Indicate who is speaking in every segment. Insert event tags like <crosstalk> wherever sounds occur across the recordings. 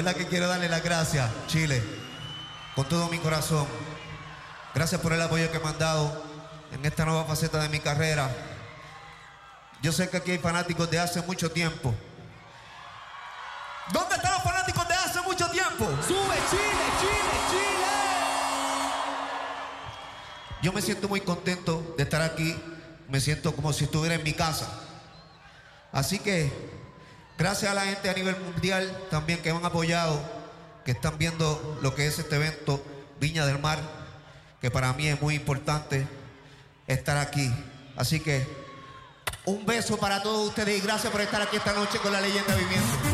Speaker 1: Es
Speaker 2: verdad que quiero darle las gracias, Chile, con todo mi corazón. Gracias por el apoyo que me han dado en esta nueva faceta de mi carrera. Yo sé que aquí hay fanáticos de hace mucho tiempo. ¿Dónde están los fanáticos de hace mucho tiempo?
Speaker 1: ¡Sube, Chile, Chile, Chile!
Speaker 2: Yo me siento muy contento de estar aquí. Me siento como si estuviera en mi casa. Así que Gracias a la gente a nivel mundial también que me han apoyado, que están viendo lo que es este evento Viña del Mar, que para mí es muy importante estar aquí. Así que un beso para todos ustedes y gracias por estar aquí esta noche con la leyenda viviente.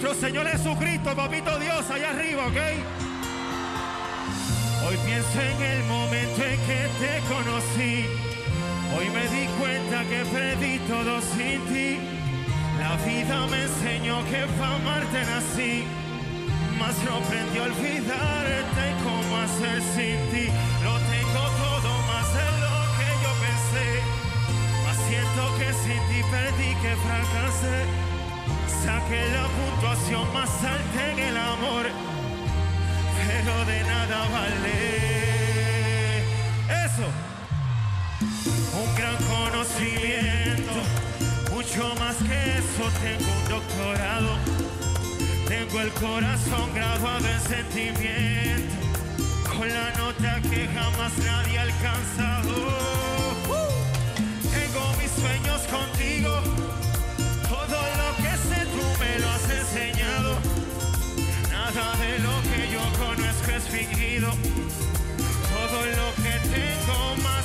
Speaker 3: nuestro Señor Jesucristo, papito Dios, allá arriba, ¿ok? Hoy pienso en el momento en que te conocí. Hoy me di cuenta que perdí todo sin ti. La vida me enseñó que para amarte nací. Mas no aprendí a olvidarte cómo hacer sin ti. Lo tengo todo más de lo que yo pensé. Mas siento que sin ti perdí, que fracasé. Saqué la puntuación más alta en el amor, pero de nada vale eso. Un gran conocimiento, mucho más que eso, tengo un doctorado. Tengo el corazón grabado en sentimiento, con la nota que jamás nadie ha alcanzado. todo lo que tengo más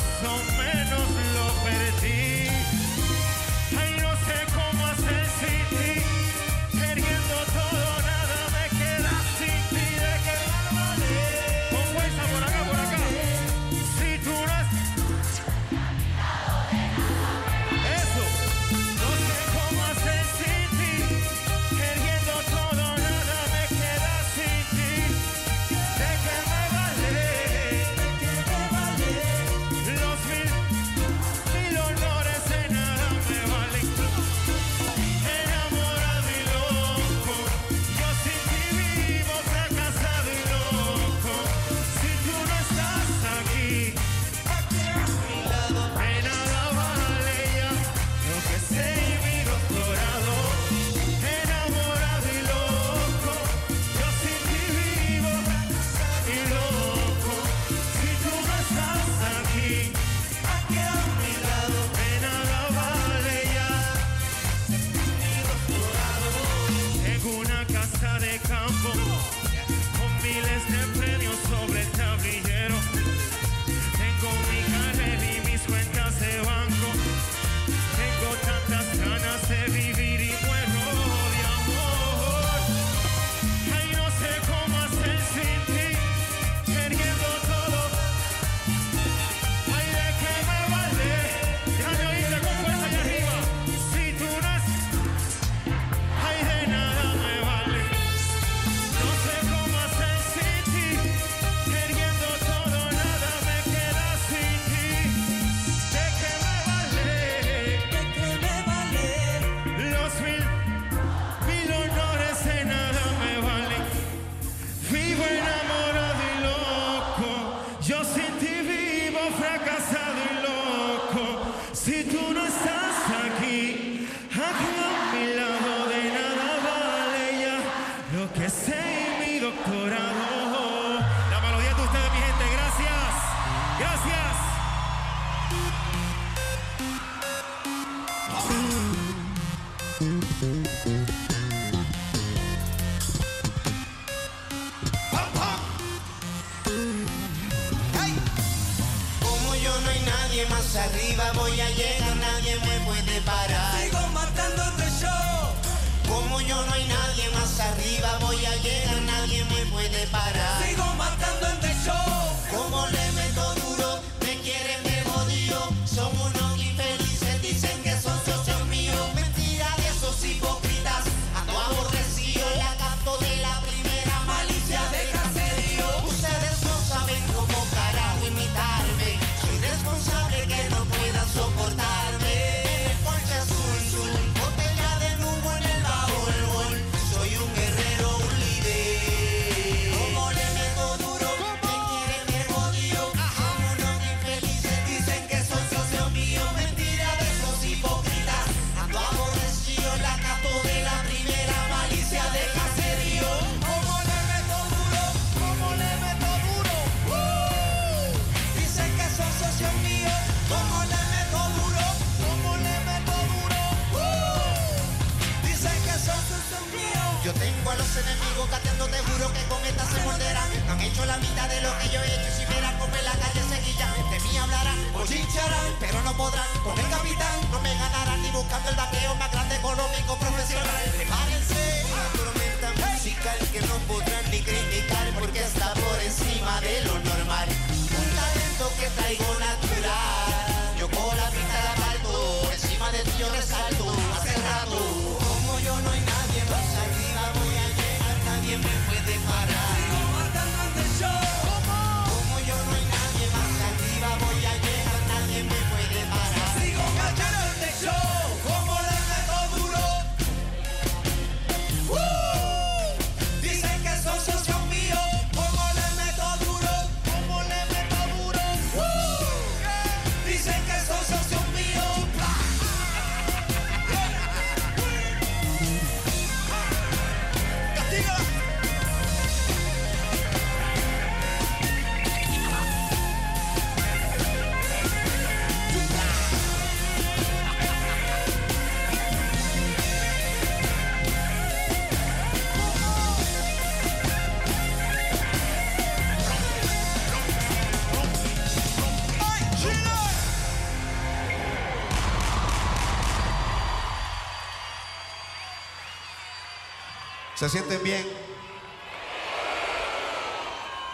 Speaker 2: ¿Se
Speaker 4: sienten bien?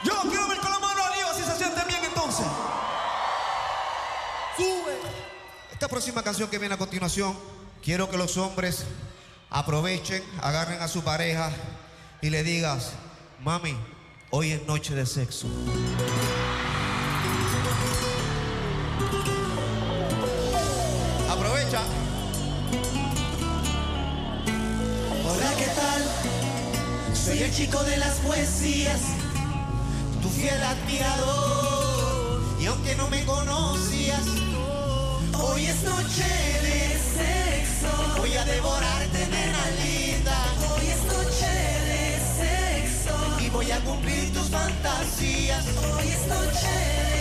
Speaker 5: Yo quiero ver con la mano arriba si se sienten bien entonces. Sube.
Speaker 4: Esta próxima canción que viene a continuación, quiero que los hombres aprovechen, agarren a su pareja y le digas, mami, hoy es noche de sexo.
Speaker 2: El chico de las poesías, tu fiel admirador. Y aunque no me conocías, hoy es noche de sexo. Voy a devorarte, nena linda. Hoy es noche de sexo. Y voy a cumplir tus fantasías. Hoy es noche de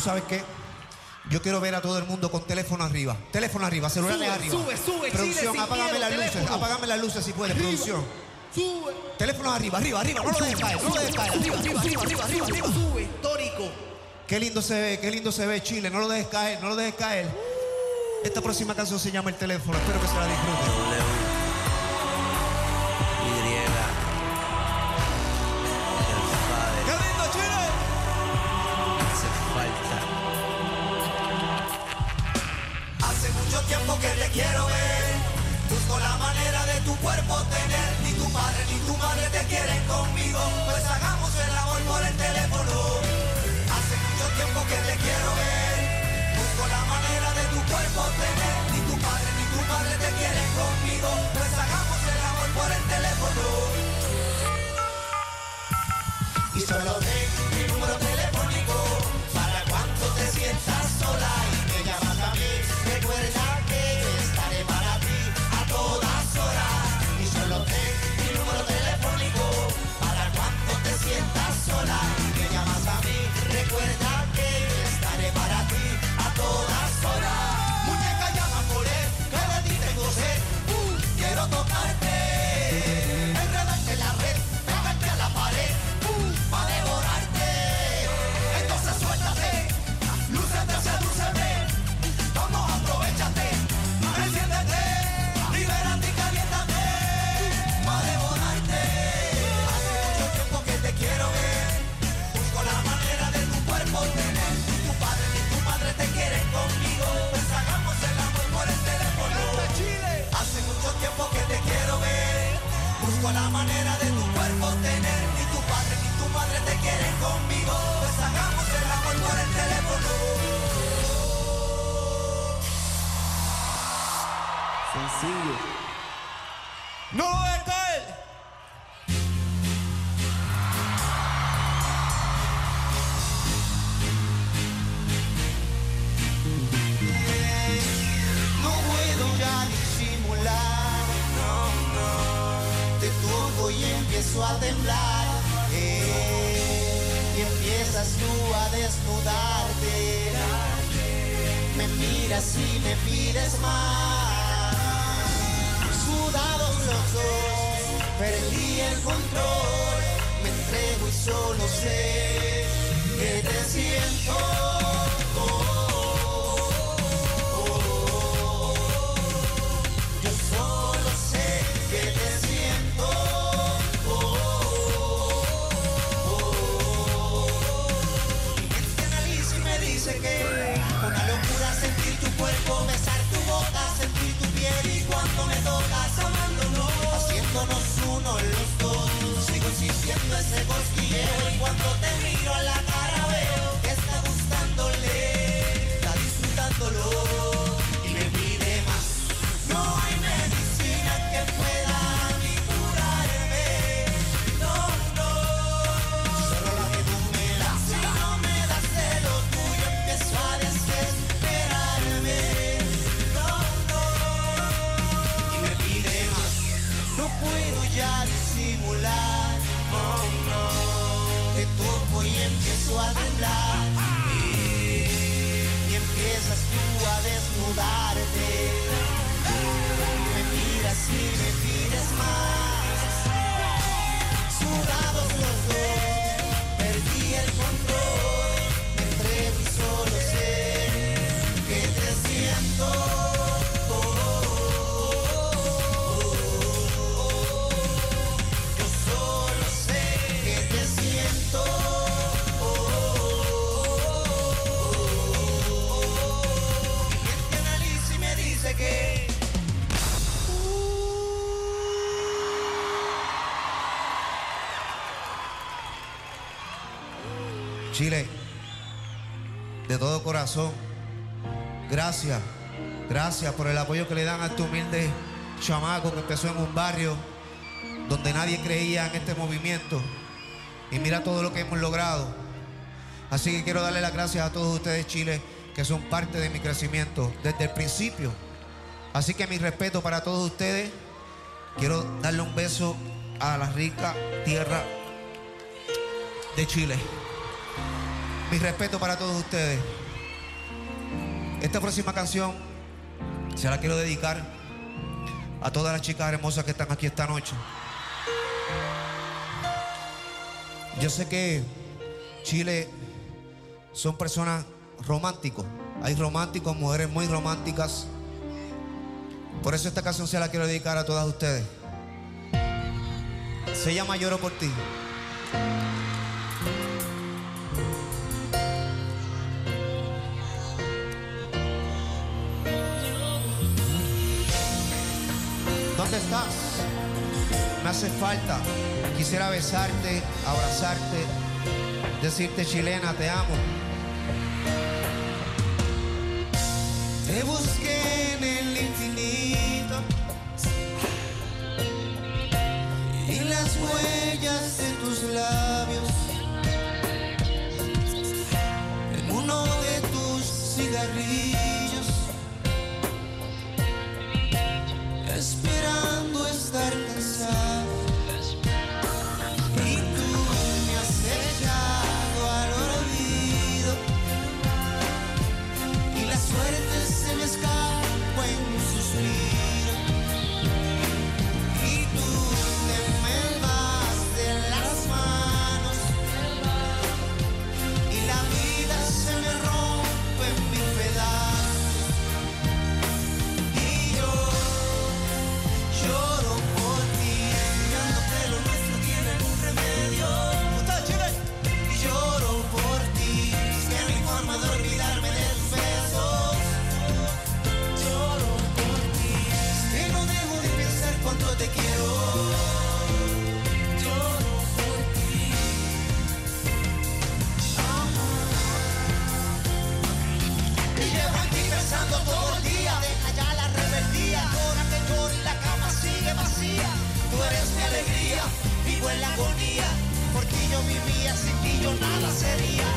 Speaker 2: Sabes qué? Yo quiero ver a todo el mundo con teléfono arriba. Teléfono arriba, celulares arriba.
Speaker 6: Sube, sube,
Speaker 2: Producción,
Speaker 6: Chile,
Speaker 2: apágame las luces. Apágame las luces si puedes, producción.
Speaker 6: Sube.
Speaker 2: Teléfono arriba, arriba, arriba. No lo dejes caer, no lo dejes caer. Arriba, arriba, arriba, arriba, arriba, arriba.
Speaker 6: Sube, histórico.
Speaker 2: Qué lindo se ve, qué lindo se ve Chile. No lo dejes caer, no lo dejes caer. Esta próxima canción se llama El teléfono. Espero que se la disfruten.
Speaker 7: Corazón, gracias, gracias por el apoyo que le dan a este humilde chamaco que empezó en un barrio donde nadie creía en este movimiento. Y mira todo lo que hemos logrado. Así que quiero darle las gracias a todos ustedes, Chile, que son parte de mi crecimiento desde el principio. Así que mi respeto para todos ustedes. Quiero darle un beso a la rica tierra de Chile. Mi respeto para todos ustedes. Esta próxima canción se la quiero dedicar a todas las chicas hermosas que están aquí esta noche. Yo sé que Chile son personas románticos. Hay románticos, mujeres muy románticas. Por eso esta canción se la quiero dedicar a todas ustedes. Se llama Lloro por ti. Hace falta. Quisiera besarte, abrazarte, decirte chilena, te amo.
Speaker 2: Te busqué en el infinito y las huellas de tus labios en uno de tus cigarrillos sería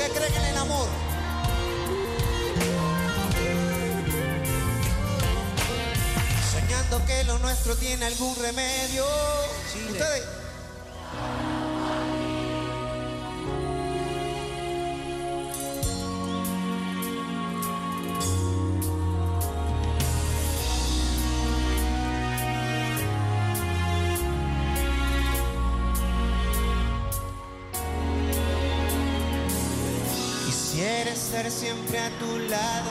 Speaker 2: que creen en el amor? Soñando que lo nuestro tiene algún remedio. Ustedes. Tu lado.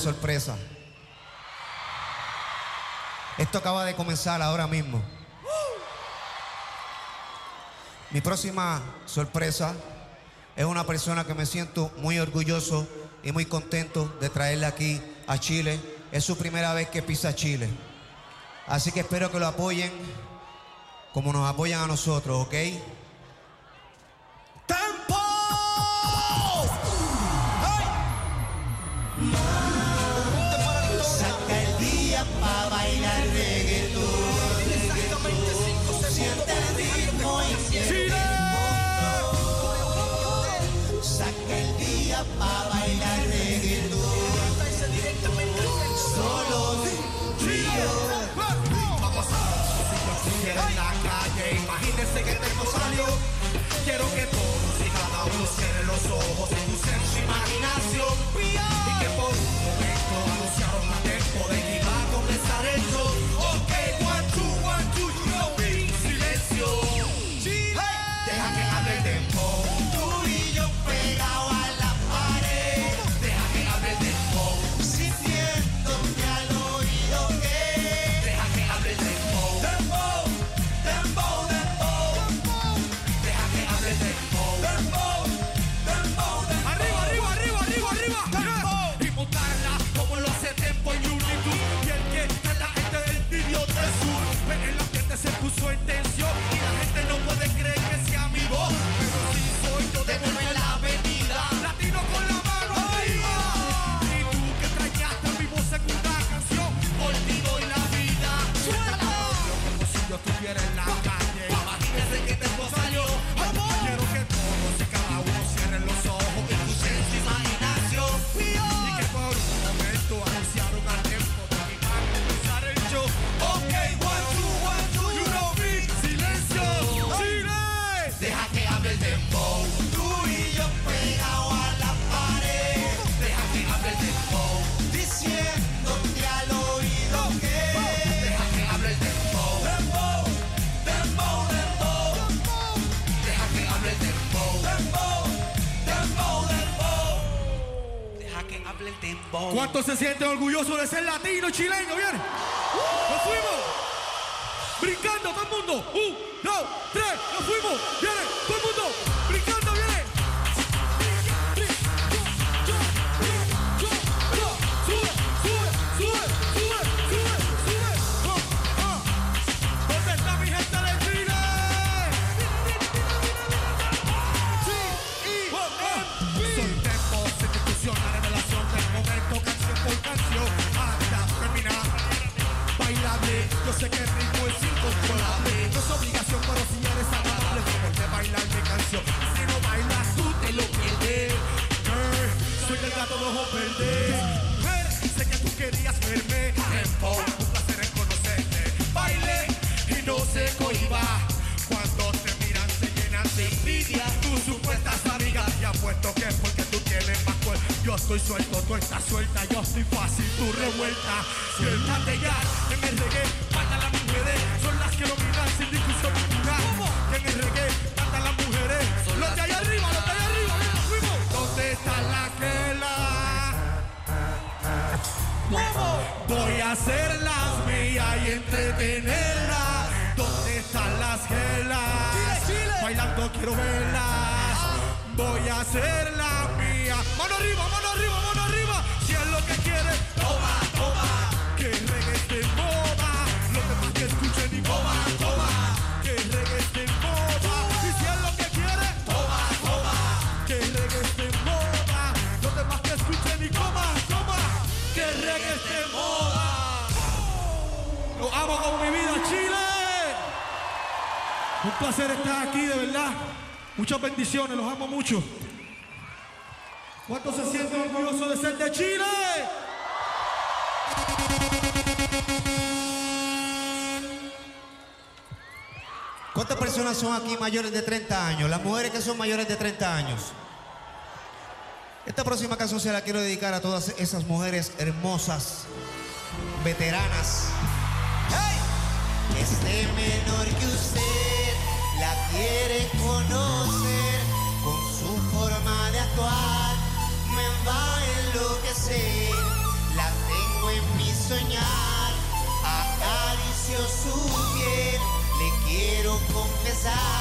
Speaker 2: sorpresa. Esto acaba de comenzar ahora mismo. Mi próxima sorpresa es una persona que me siento muy orgulloso y muy contento de traerla aquí a Chile. Es su primera vez que pisa Chile. Así que espero que lo apoyen como nos apoyan a nosotros, ¿ok?
Speaker 8: sobre ser latino, chileno ¿bien? ¡Nos fuimos! Brincando todo el mundo. Un, dos, tres, nos fuimos.
Speaker 9: los amo mucho. ¿Cuántos se sienten orgullosos de ser de Chile?
Speaker 10: ¿Cuántas personas son aquí mayores de 30 años? Las mujeres que son mayores de 30 años. Esta próxima canción se la quiero dedicar a todas esas mujeres hermosas, veteranas.
Speaker 2: ¡Hey! Menor que usted la quiere conocer me va a enloquecer. La tengo en mi soñar, acaricio su piel, le quiero confesar.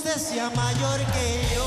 Speaker 2: usted sea mayor que yo.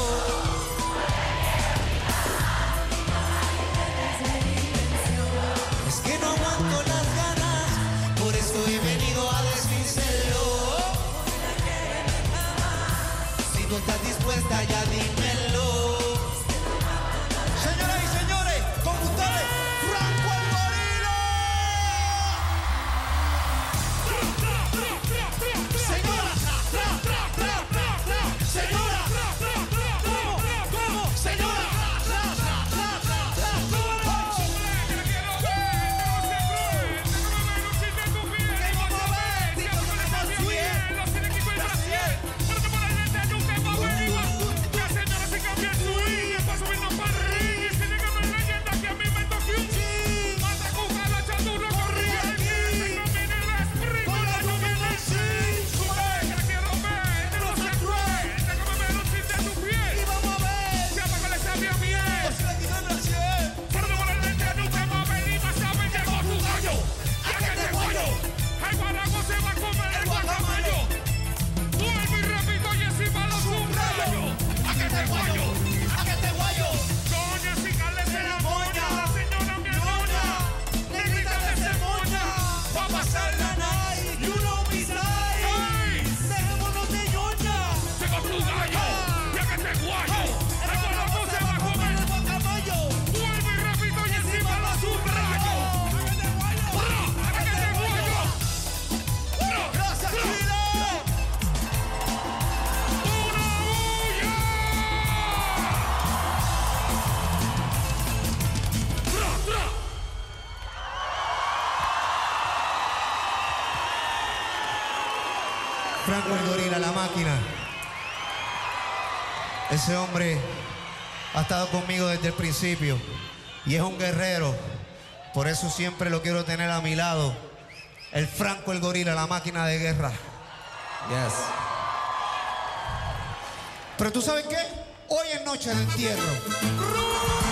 Speaker 2: Ese hombre ha estado conmigo desde el principio y es un guerrero. Por eso siempre lo quiero tener a mi lado. El Franco el Gorila, la máquina de guerra.
Speaker 11: Yes.
Speaker 2: Pero tú sabes qué? Hoy es noche de entierro.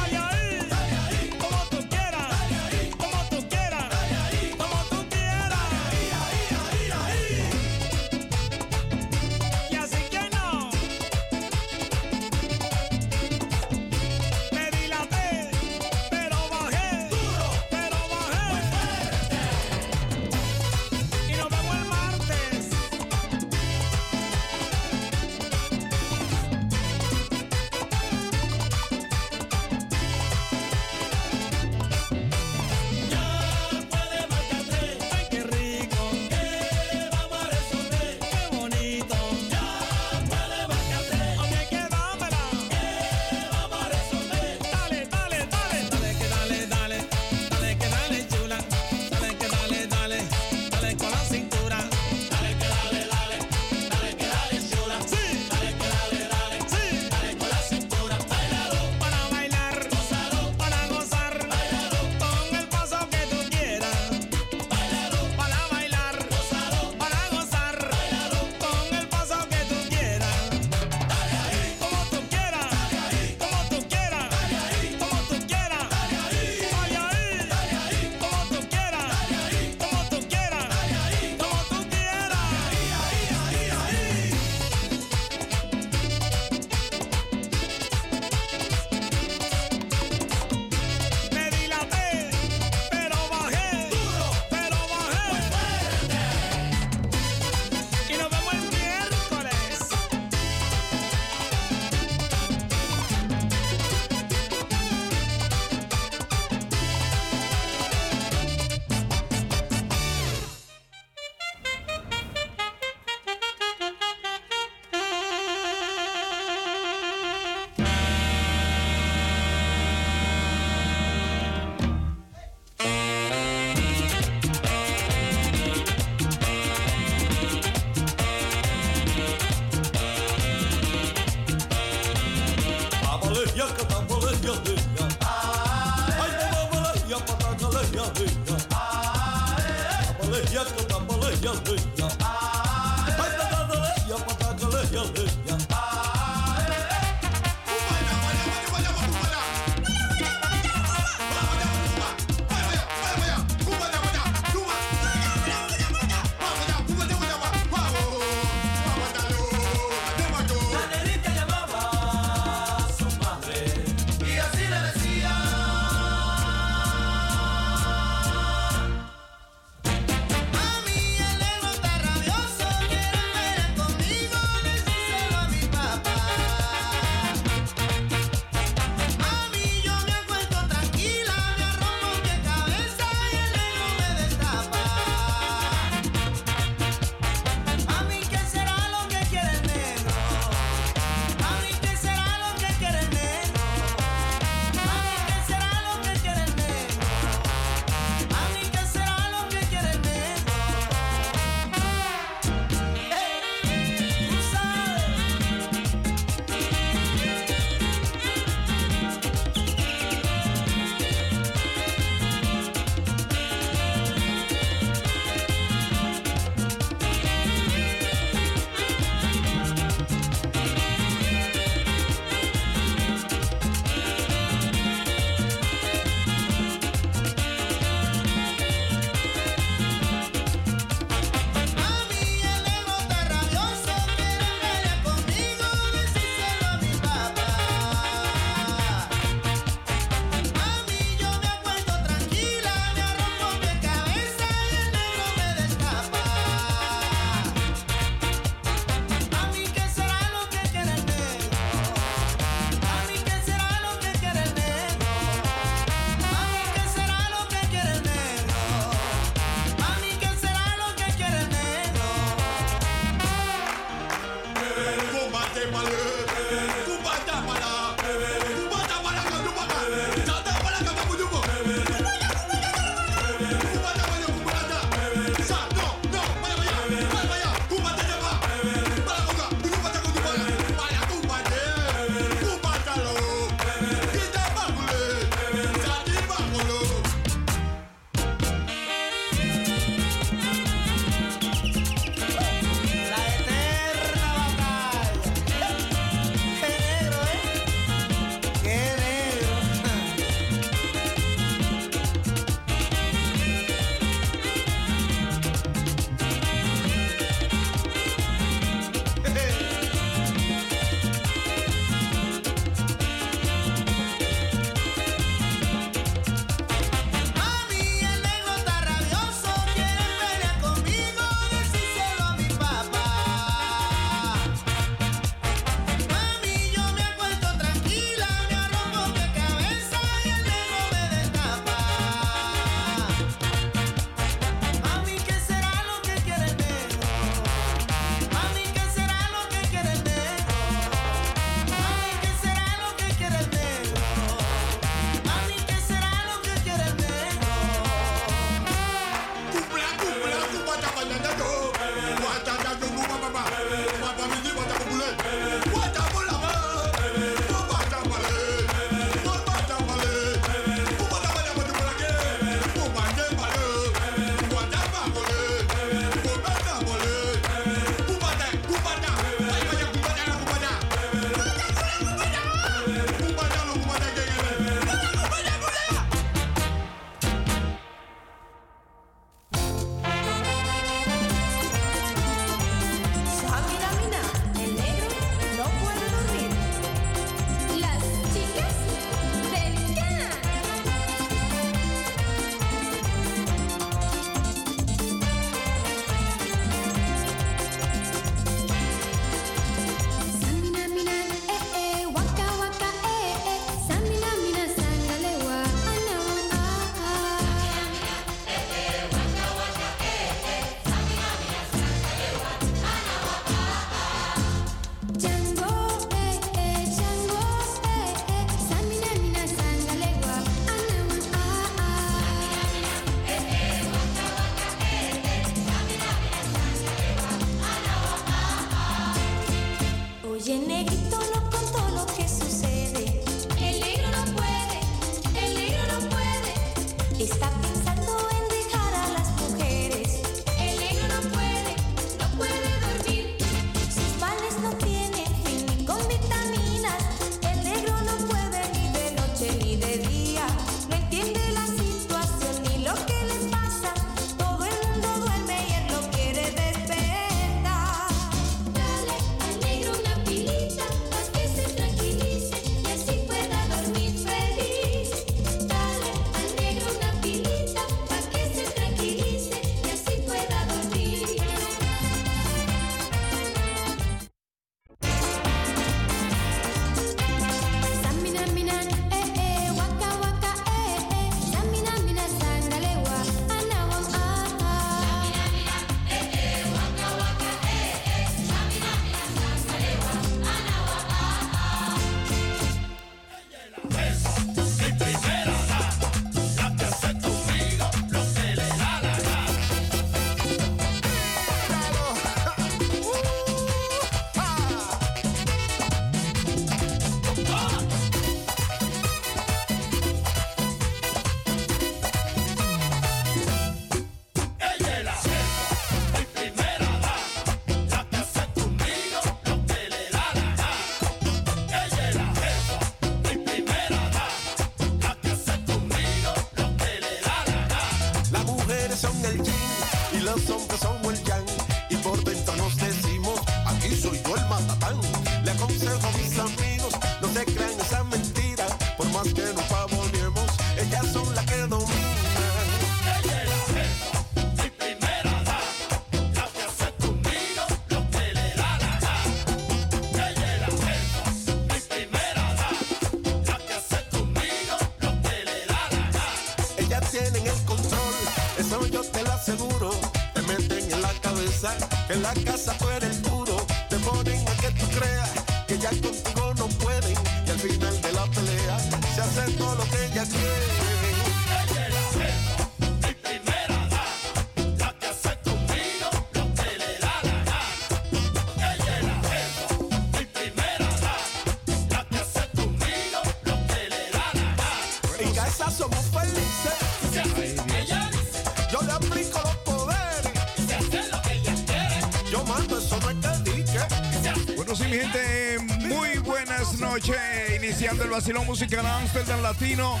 Speaker 12: Vacilón musical Amsterdam Latino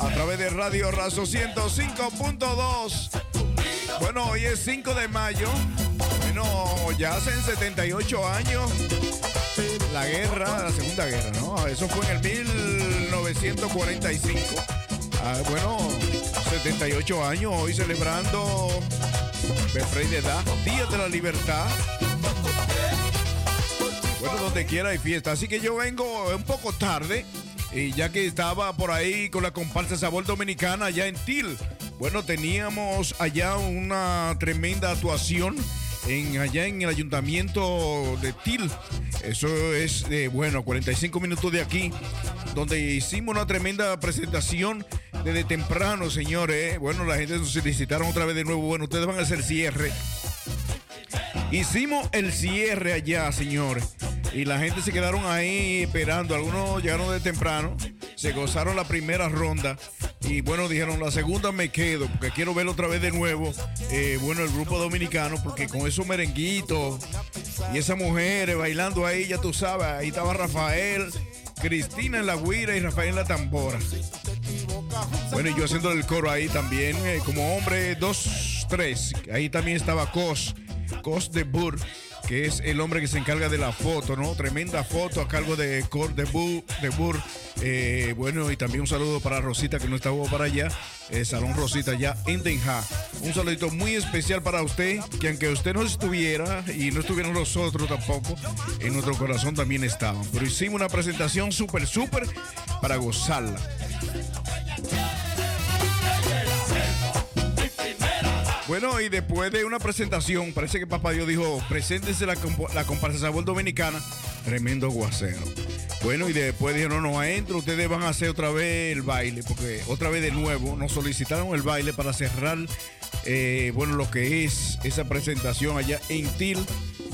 Speaker 12: a través de Radio Razo 105.2. Bueno, hoy es 5 de mayo. Bueno, ya hacen 78 años la guerra, la Segunda Guerra, ¿no? Eso fue en el 1945. Ah, bueno, 78 años, hoy celebrando Befrey de edad, Día de la Libertad. Bueno, donde quiera hay fiesta. Así que yo vengo un poco tarde. Y ya que estaba por ahí con la comparsa Sabor Dominicana allá en Til. Bueno, teníamos allá una tremenda actuación en, allá en el ayuntamiento de Til. Eso es, eh, bueno, 45 minutos de aquí, donde hicimos una tremenda presentación desde temprano, señores. Bueno, la gente nos solicitaron otra vez de nuevo. Bueno, ustedes van a hacer cierre. Hicimos el cierre allá, señores. Y la gente se quedaron ahí esperando. Algunos llegaron de temprano. Se gozaron la primera ronda. Y bueno, dijeron, la segunda me quedo, porque quiero verlo otra vez de nuevo. Eh, bueno, el grupo dominicano, porque con esos merenguitos y esas mujeres bailando ahí, ya tú sabes, ahí estaba Rafael, Cristina en la guira y Rafael en la tambora. Bueno, y yo haciendo el coro ahí también, eh, como hombre, dos, tres. Ahí también estaba Cos, Cos de Burr, que es el hombre que se encarga de la foto, ¿no? Tremenda foto a cargo de Cor de, Bu- de. Eh, bueno, y también un saludo para Rosita, que no estaba para allá, eh, Salón Rosita, ya en Den Haag. Un saludito muy especial para usted, que aunque usted no estuviera y no estuvieran nosotros tampoco, en nuestro corazón también estaban. Pero hicimos una presentación súper, súper para gozarla. Bueno, y después de una presentación, parece que Papá Dios dijo, preséntense la, la comparsa Sabor Dominicana, tremendo guacero. Bueno, y después dijeron, no, adentro ustedes van a hacer otra vez el baile, porque otra vez de nuevo nos solicitaron el baile para cerrar, eh, bueno, lo que es esa presentación allá en Til.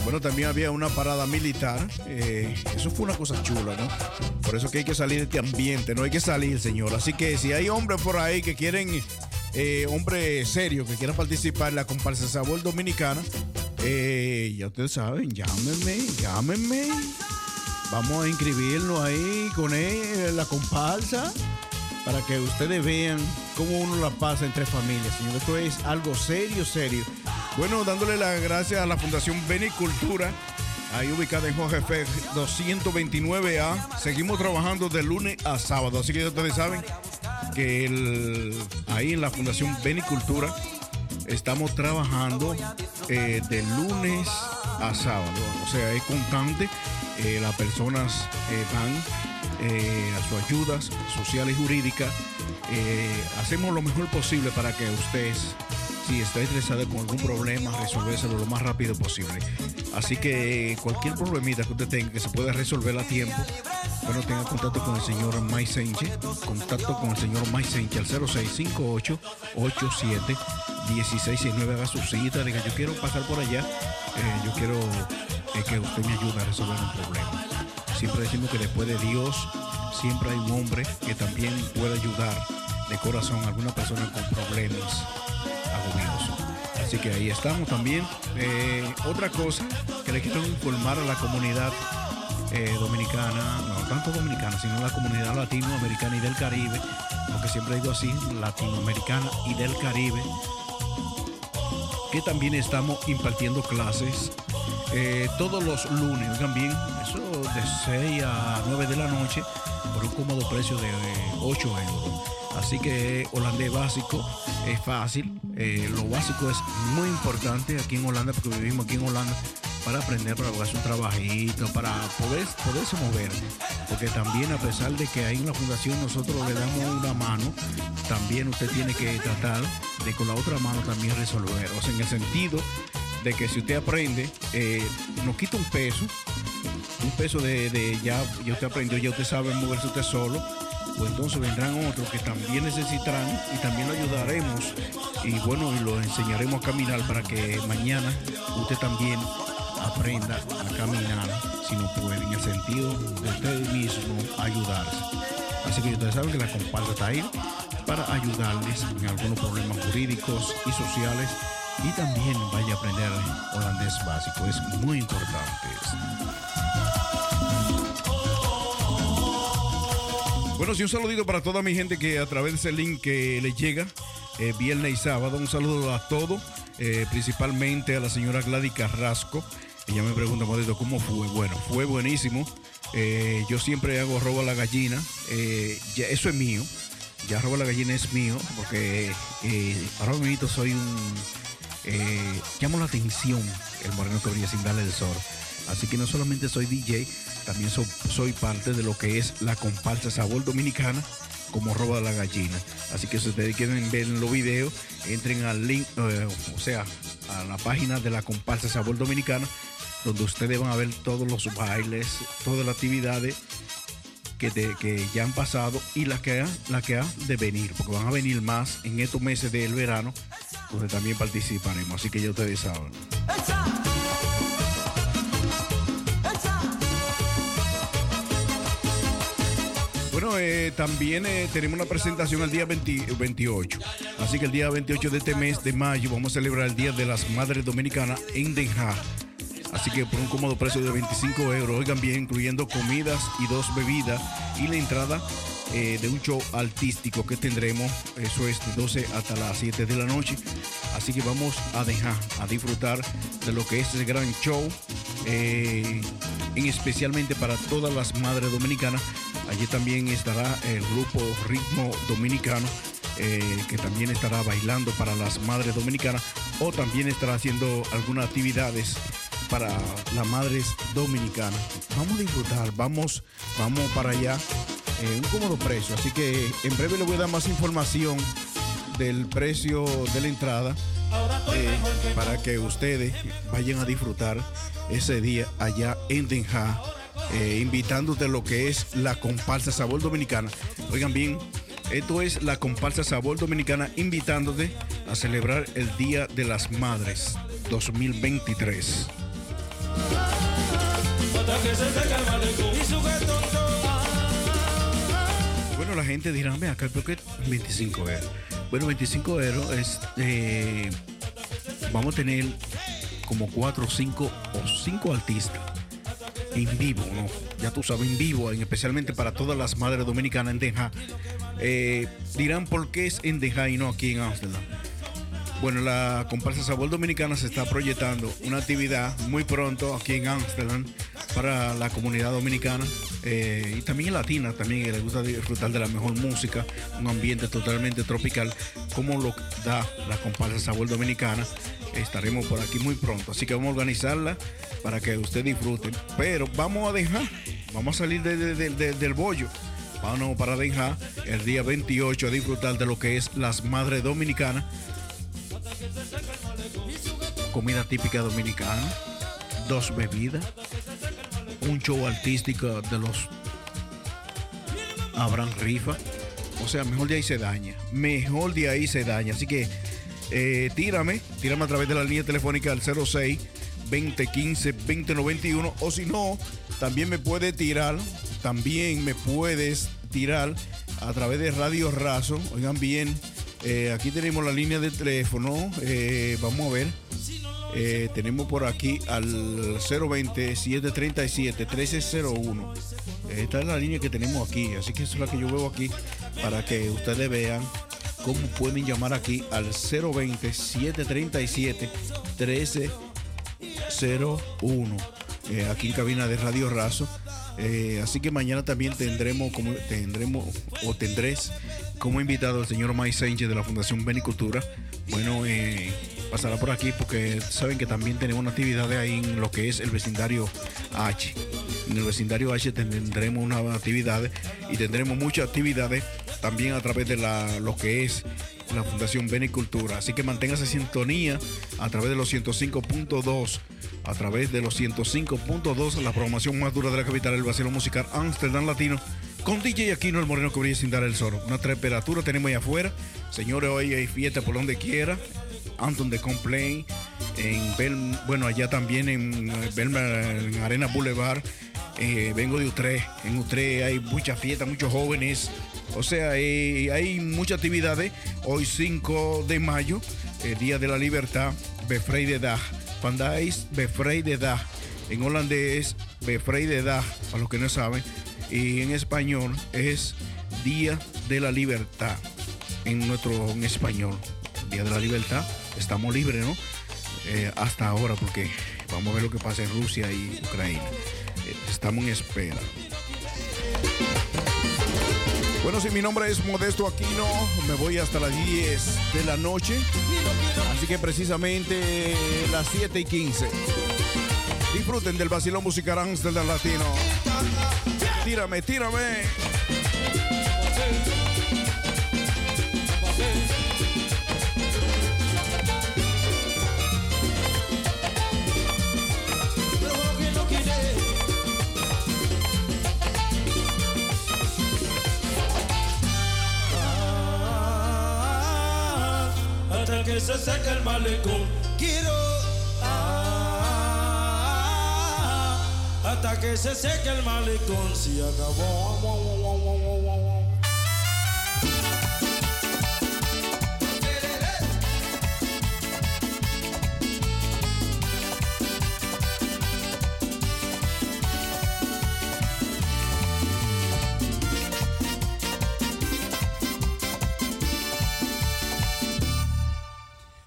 Speaker 12: Bueno, también había una parada militar. eh, eso fue una cosa chula, ¿no? Por eso que hay que salir de este ambiente, no hay que salir, señor. Así que si hay hombres por ahí que quieren eh, hombre serio que quiera participar en la comparsa Sabor Dominicana, eh, ya ustedes saben, llámenme, llámenme. Vamos a inscribirlo ahí con él, la comparsa para que ustedes vean cómo uno la pasa entre familias, señor. Esto es algo serio, serio. Bueno, dándole las gracias a la Fundación Benicultura, ahí ubicada en Jorge F. 229A. Seguimos trabajando de lunes a sábado, así que ustedes saben que ahí en la Fundación Benicultura estamos trabajando eh, de lunes a sábado. O sea, es constante. Eh, las personas eh, van eh, a sus ayudas sociales y jurídicas. Hacemos lo mejor posible para que ustedes, si está interesado con algún problema, resolvérselo lo más rápido posible. Así que cualquier problemita que usted tenga que se pueda resolver a tiempo, bueno, tenga contacto con el señor Mike Sánchez, contacto con el señor Mike Sánchez al 0658 87 1669 haga su cita, diga yo quiero pasar por allá, eh, yo quiero eh, que usted me ayude a resolver un problema. Siempre decimos que después de Dios siempre hay un hombre que también puede ayudar de corazón a alguna persona con problemas Así que ahí estamos también. Eh, otra cosa que le quiero informar a la comunidad eh, dominicana, no tanto dominicana, sino la comunidad latinoamericana y del Caribe, porque siempre ido así, latinoamericana y del Caribe, que también estamos impartiendo clases eh, todos los lunes, oigan bien, eso de 6 a 9 de la noche, por un cómodo precio de eh, 8 euros. Así que holandés básico es fácil, eh, lo básico es muy importante aquí en Holanda, porque vivimos aquí en Holanda, para aprender, para buscarse un trabajito, para poder, poderse mover. Porque también a pesar de que en la fundación nosotros le damos una mano, también usted tiene que tratar de con la otra mano también resolver. O sea, en el sentido de que si usted aprende, eh, nos quita un peso, un peso de, de ya, ya usted aprendió, ya usted sabe moverse usted solo, pues entonces vendrán otros que también necesitarán y también lo ayudaremos y bueno, y lo enseñaremos a caminar para que mañana usted también aprenda a caminar si no puede, en el sentido de usted mismo ayudarse. Así que ustedes saben que la comparsa está ahí para ayudarles en algunos problemas jurídicos y sociales y también vaya a aprender holandés básico, es muy importante. Bueno, sí, un saludito para toda mi gente que a través de ese link que les llega eh, viernes y sábado, un saludo a todos, eh, principalmente a la señora Gladys Carrasco. Ella me pregunta, Modito, ¿cómo fue? Bueno, fue buenísimo. Eh, yo siempre hago robo a la gallina. Eso es mío. Ya robo a la gallina es mío porque ahora mismo soy un... llamo la atención el moreno que brilla sin darle el sol. Así que no solamente soy DJ, también so- soy parte de lo que es la comparsa Sabor Dominicana como roba la gallina. Así que si ustedes quieren ver los videos, entren al link, eh, o sea, a la página de la comparsa Sabor Dominicana, donde ustedes van a ver todos los bailes, todas las actividades que, ya han pasado y las que, ha- que han de venir, porque van a venir más en estos meses del verano, donde también participaremos. Así que ya ustedes saben. Bueno, eh, también eh, tenemos una presentación el día 20 28. Así que el día 28 de este mes de mayo vamos a celebrar el Día de las Madres Dominicanas en Den Haag. Así que por un cómodo precio de 25 euros, oigan bien, incluyendo comidas y dos bebidas y la entrada eh, de un show artístico que tendremos, eso es de 12 hasta las 7 de la noche. Así que vamos a dejar a disfrutar de lo que es el gran show, eh, en especialmente para todas las madres dominicanas. Allí también estará el grupo Ritmo Dominicano, eh, que también estará bailando para las madres dominicanas o también estará haciendo algunas actividades para las madres dominicanas. Vamos a disfrutar, vamos, vamos para allá. eh, un cómodo precio, así que en breve le voy a dar más información del precio de la entrada eh, para que ustedes vayan a disfrutar ese día allá en Den Haag, eh, invitándote a lo que es la comparsa Sabor Dominicana. Oigan bien, esto es la comparsa Sabor Dominicana invitándote a celebrar el Día de las Madres 2023. Bueno, la gente dirá, ve acá, ¿por qué 25 euros? Bueno, 25 euros es, eh, vamos a tener como 4 o 5 o 5 artistas en vivo, ¿no? Ya tú sabes, en vivo, en- especialmente para todas las madres dominicanas en Haag. Eh, dirán por qué es en Haag y no aquí en Ámsterdam. Bueno, la comparsa Sabor Dominicana se está proyectando una actividad muy pronto aquí en Ámsterdam para la comunidad dominicana eh, y también latina, también que les gusta disfrutar de la mejor música, un ambiente totalmente tropical, como lo da la comparsa Sabor Dominicana. Estaremos por aquí muy pronto, así que vamos a organizarla para que usted disfruten. Pero vamos a dejar, vamos a salir de- de- del bollo. Vamos para dejar el día 28 a disfrutar de lo que es las madres dominicanas comida típica dominicana, dos bebidas, un show artístico de los Abraham Rifa. O sea, mejor de ahí se daña. Mejor de ahí se daña. Así que eh, tírame, tírame a través de la línea telefónica al 06 2015 2091. O si no, también me puedes tirar, también me puedes tirar a través de Radio Razo. Oigan bien, eh, aquí tenemos la línea de teléfono. eh, vamos a ver. Tenemos por aquí al 020-737-1301. Esta es la línea que tenemos aquí, así que es la que yo veo aquí para que ustedes vean cómo pueden llamar aquí al 020-737-1301. Eh, aquí en cabina de Radio Razo. Eh, así que mañana también tendremos como tendremos o tendrés como invitado al señor Mike Sánchez de la Fundación Benicultura. Bueno, eh, pasará por aquí porque saben que también tenemos una actividad ahí en lo que es el vecindario H. En el vecindario H tendremos una actividad y tendremos muchas actividades también a través de lo que es la Fundación Benicultura. Así que manténgase sintonía a través de los 105.2, a través de los 105.2, la programación más dura de la capital, el vacilo musical Amsterdam Latino, con DJ Aquino, el moreno que brilla sin dar el sol. Una temperatura tenemos ahí afuera. Señores, hoy hay fiesta por donde quiera. Anton de Complain, en bueno, allá también en, eh, Belma, en Arena Boulevard. Eh, vengo de Utrecht. En Utrecht hay mucha fiesta, muchos jóvenes. O sea, eh, hay muchas actividades. Hoy 5 de mayo, eh, Día de la Libertad, Bevrijdendag. Vandaag Bevrijdendag. En holandés, Bevrijdendag, para los que no saben. Y en español es Día de la Libertad. En nuestro en español. Día de la Libertad. Estamos libres, ¿no? Hasta ahora, porque vamos a ver lo que pasa en Rusia y Ucrania. Estamos en espera. Bueno, si mi nombre es Modesto Aquino, me voy hasta las 10 de la noche. Así que precisamente las 7 y 15. Disfruten del vacilón musical Amsterdam Latino. Tírame, tírame.
Speaker 6: Hasta que se seque el malecón. Quiero ah, hasta que se seque el malecón. Si acabó.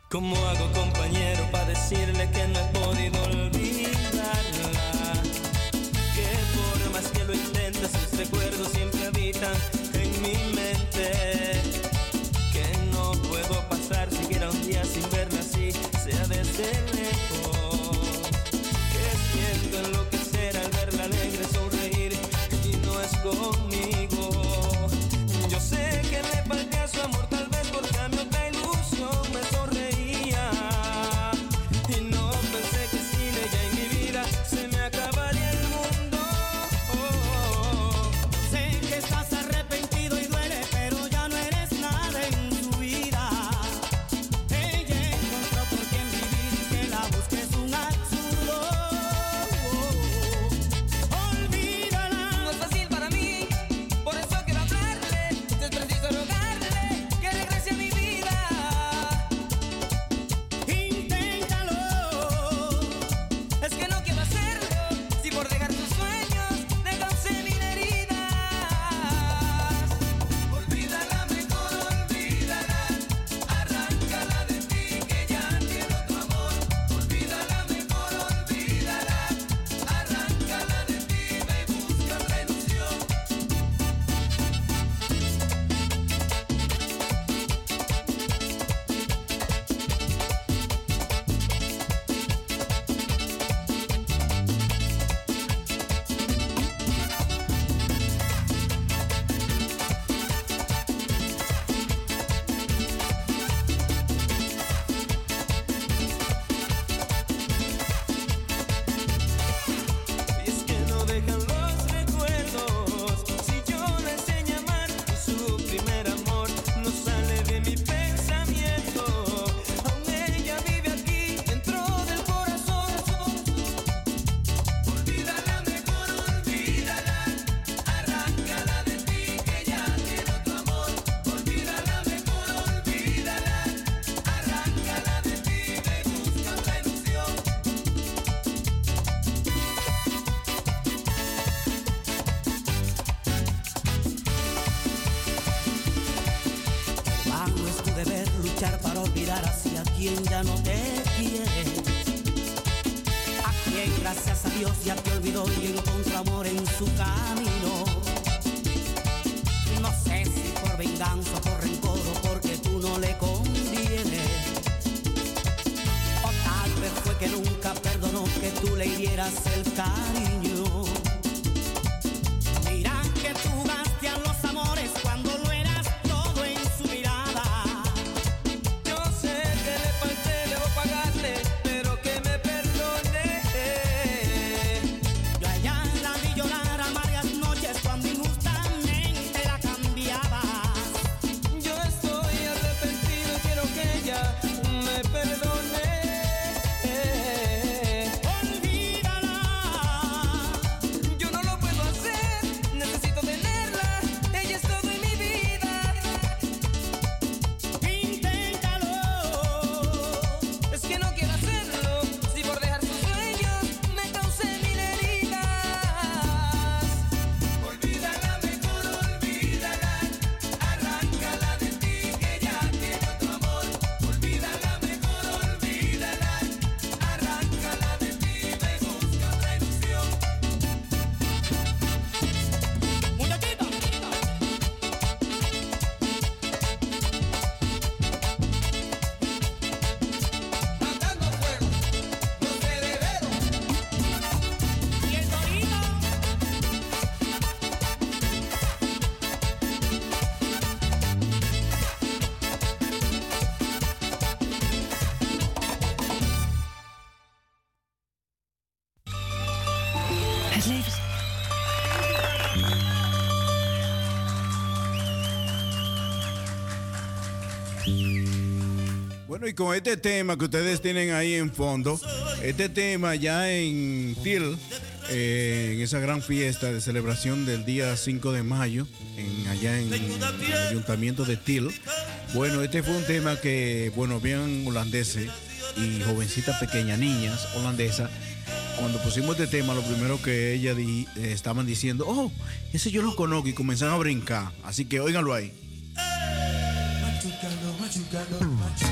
Speaker 13: ¿Cómo hago compañero para decirle que no he podido olvidarla? Que por más que lo intente sus recuerdos siempre habitan en mi mente. Que no puedo pasar siquiera un día sin verla así, sea desde lejos. Que siento enloquecer al verla alegre sonreír y no es conmigo. Yo sé que le falté su amor tal vez a mi otra ilusión me
Speaker 12: Bueno, y con este tema que ustedes tienen ahí en fondo, este tema ya en TIL, eh, en esa gran fiesta de celebración del día 5 de mayo, en, allá en el ayuntamiento de TIL. Bueno, este fue un tema que, bueno, bien holandeses y jovencitas pequeñas, niñas holandesas, cuando pusimos este tema, lo primero que ellas di- eh, estaban diciendo, oh, ese yo lo conozco y comenzaron a brincar. Así que óiganlo ahí.
Speaker 6: Tá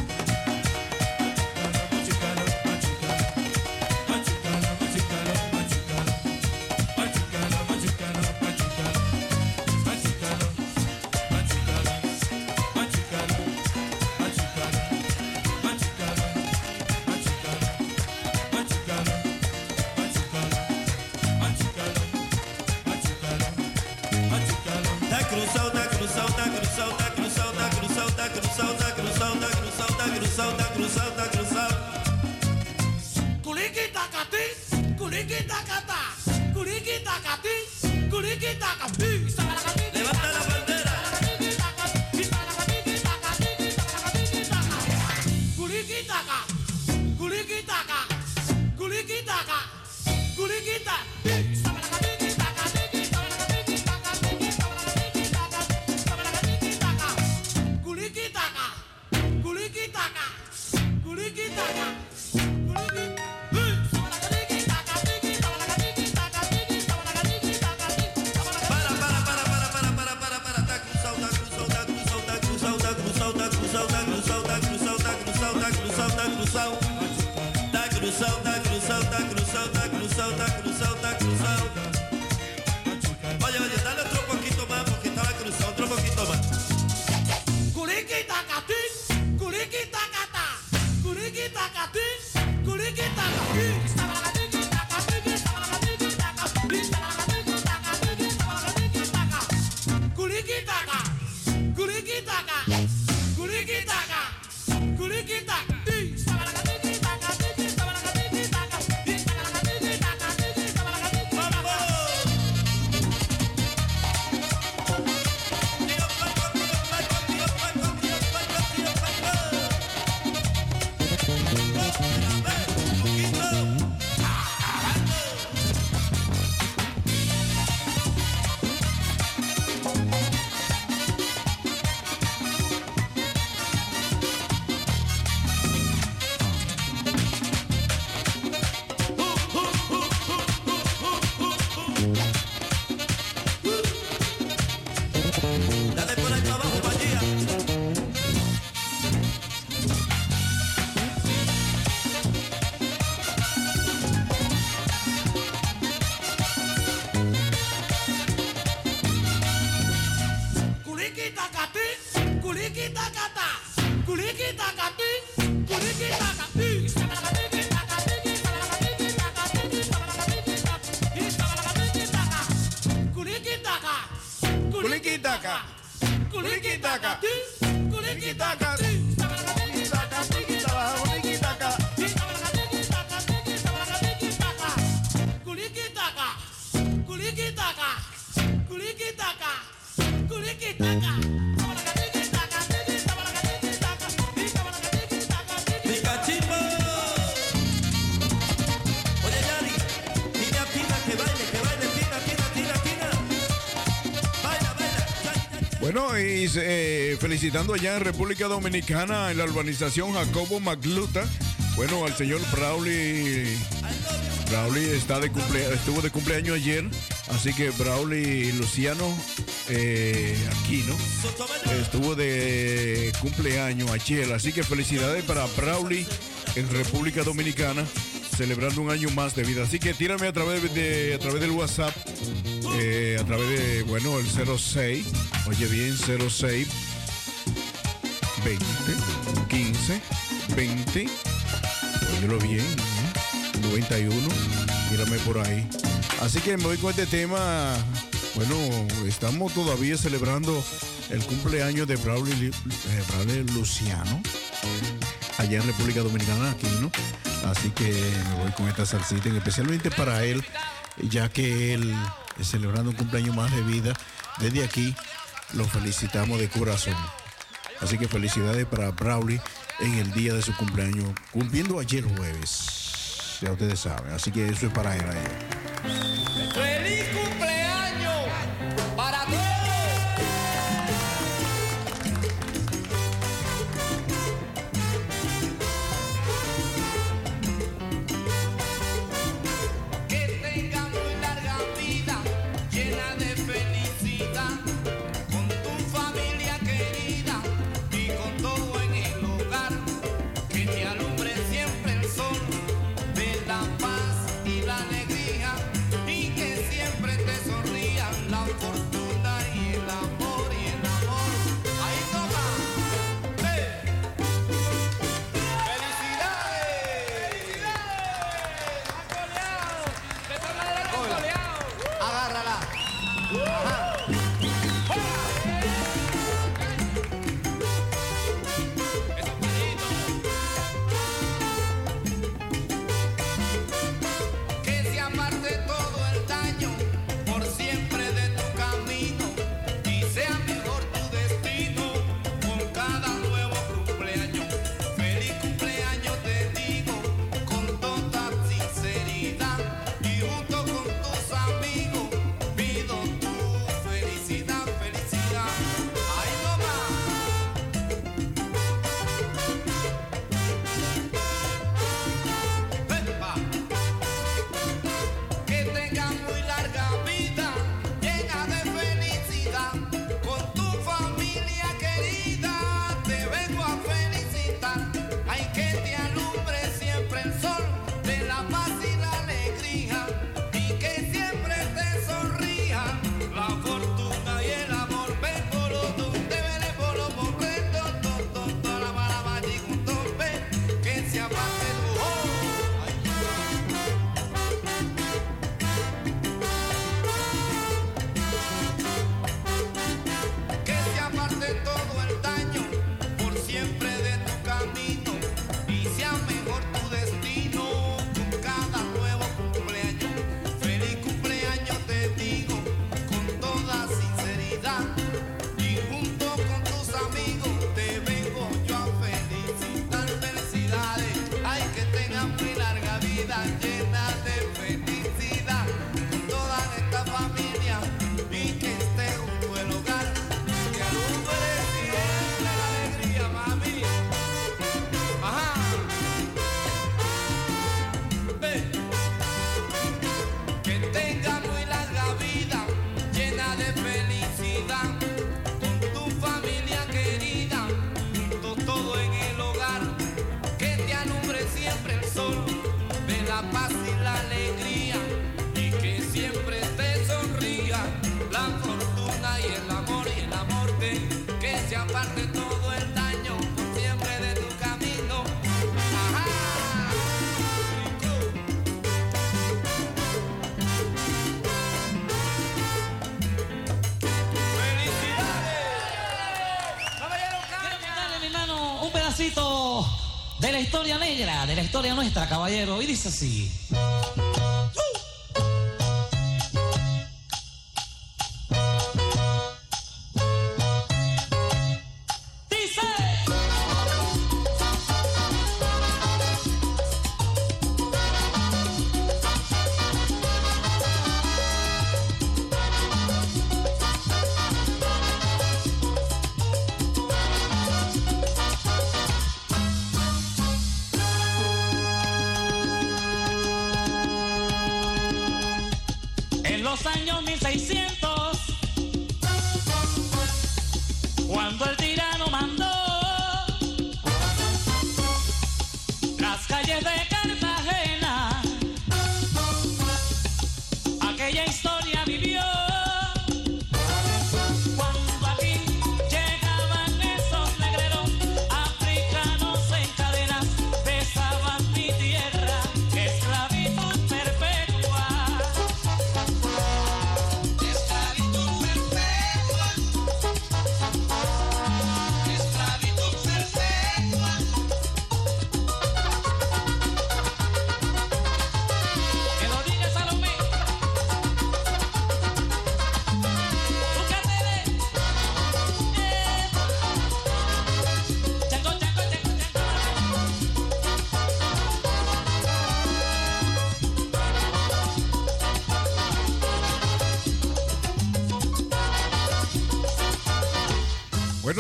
Speaker 12: Bueno, y eh, felicitando allá en República Dominicana, en la urbanización Jacobo Magluta. Bueno, al señor Brauli. Brauli está de estuvo de cumpleaños ayer. Así que Brauli Luciano eh, Aquino estuvo de cumpleaños ayer. Así que felicidades para Brauli en República Dominicana, celebrando un año más de vida. Así que tírame a través de a través del WhatsApp, eh, a través de, bueno, el 06, Oye bien, 06 20 15 20. Óyelo bien. ¿eh? 91. Mírame por ahí. Así que me voy con este tema. Bueno, estamos todavía celebrando el cumpleaños de eh, Braulio, Luciano. Allá en República Dominicana, aquí, ¿no? Así que me voy con esta salsita, especialmente para él,
Speaker 14: ya que él es celebrando un cumpleaños más de vida desde aquí, lo felicitamos de corazón. Así que felicidades para Brawley en el día de su cumpleaños, cumpliendo ayer jueves. Ya ustedes saben, así que eso es para él.
Speaker 15: caballero, y dice así.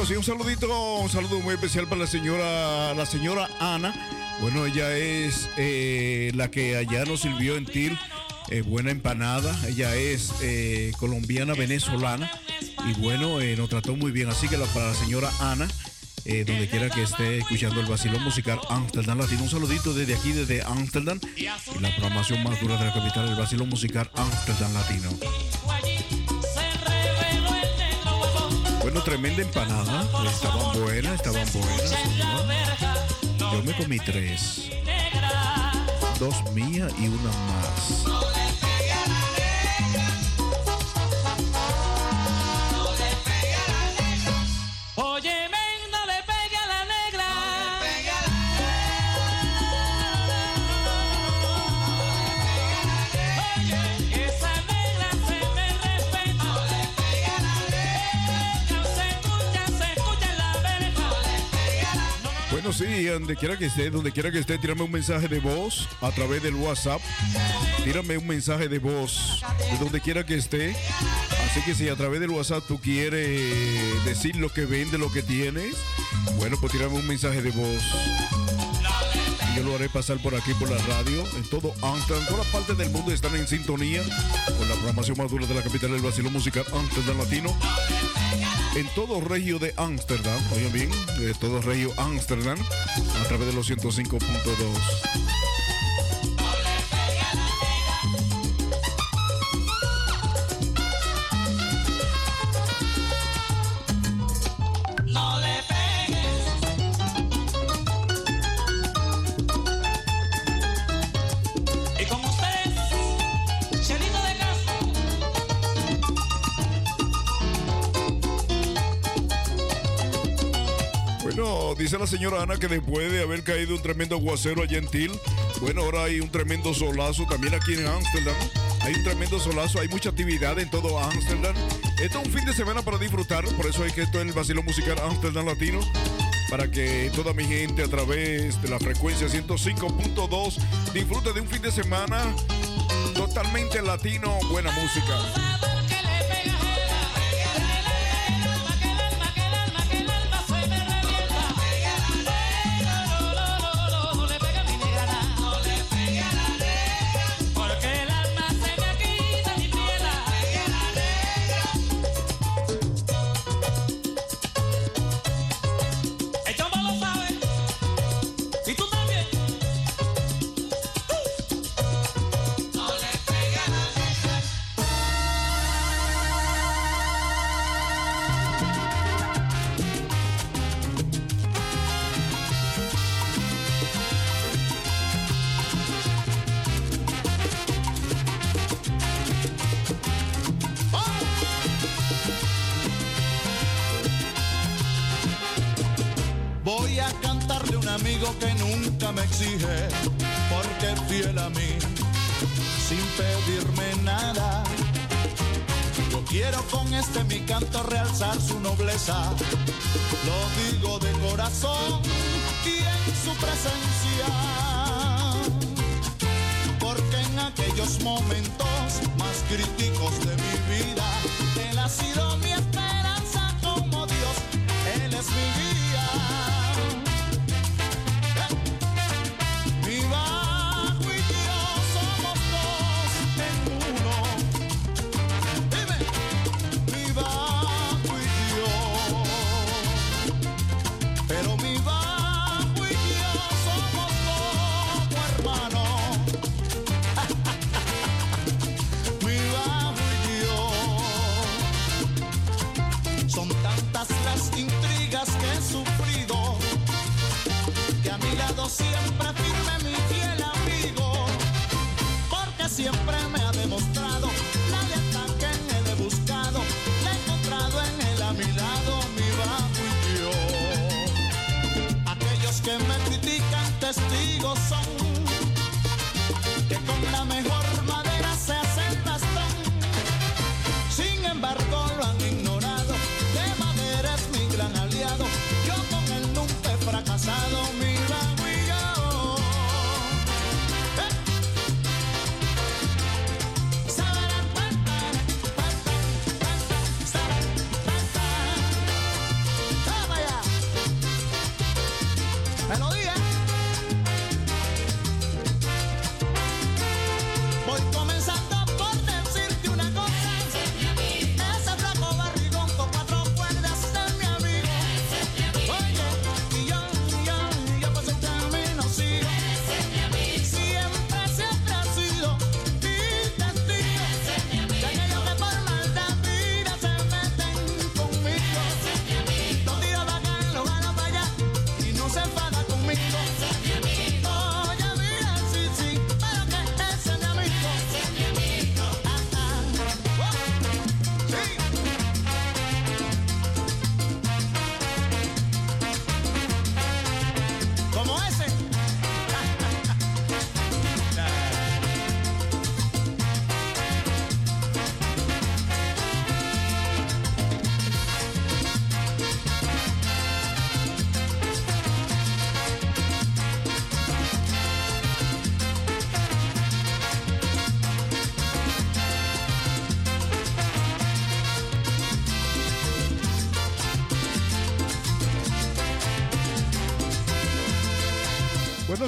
Speaker 12: Sí, un saludito, un saludo muy especial para la señora, la señora Ana. Bueno, ella es eh, la que allá nos sirvió en TIL. eh, buena empanada. Ella es eh, colombiana venezolana. Y bueno, nos trató muy bien. Así que para la señora Ana, donde quiera que esté escuchando el vacilón musical Amsterdam Latino. Un saludito desde aquí, desde Amsterdam. Y la programación más dura de la capital, el vacilón musical Amsterdam Latino. Bueno, tremenda empanada. Estaban buenas, estaban buenas. Yo me comí tres. Dos mías y una más. Bueno, sí, donde quiera que esté, donde quiera que esté, tírame un mensaje de voz a través del WhatsApp. Tírame un mensaje de voz de donde quiera que esté. Así que si a través del WhatsApp tú quieres decir lo que vende, lo que tienes, bueno, pues tírame un mensaje de voz. Yo lo haré pasar por aquí, por la radio, en todo Amsterdam. Todas partes del mundo están en sintonía con la programación más dura de la capital del vacilo musical Amsterdam Latino en todo regio de Ámsterdam, oigan bien, de todo regio Ámsterdam, a través de los 105.2. dice la señora Ana que después de haber caído un tremendo aguacero allá en Til, bueno, ahora hay un tremendo solazo también aquí en Ámsterdam. Hay un tremendo solazo, hay mucha actividad en todo Ámsterdam. Esto es un fin de semana para disfrutar, por eso es que esto es el vacilo musical Ámsterdam Latino. Para que toda mi gente a través de la frecuencia 105.2 disfrute de un fin de semana totalmente latino, buena música.
Speaker 15: Lo
Speaker 8: digo de corazón y en su presencia. Porque en aquellos momentos más críticos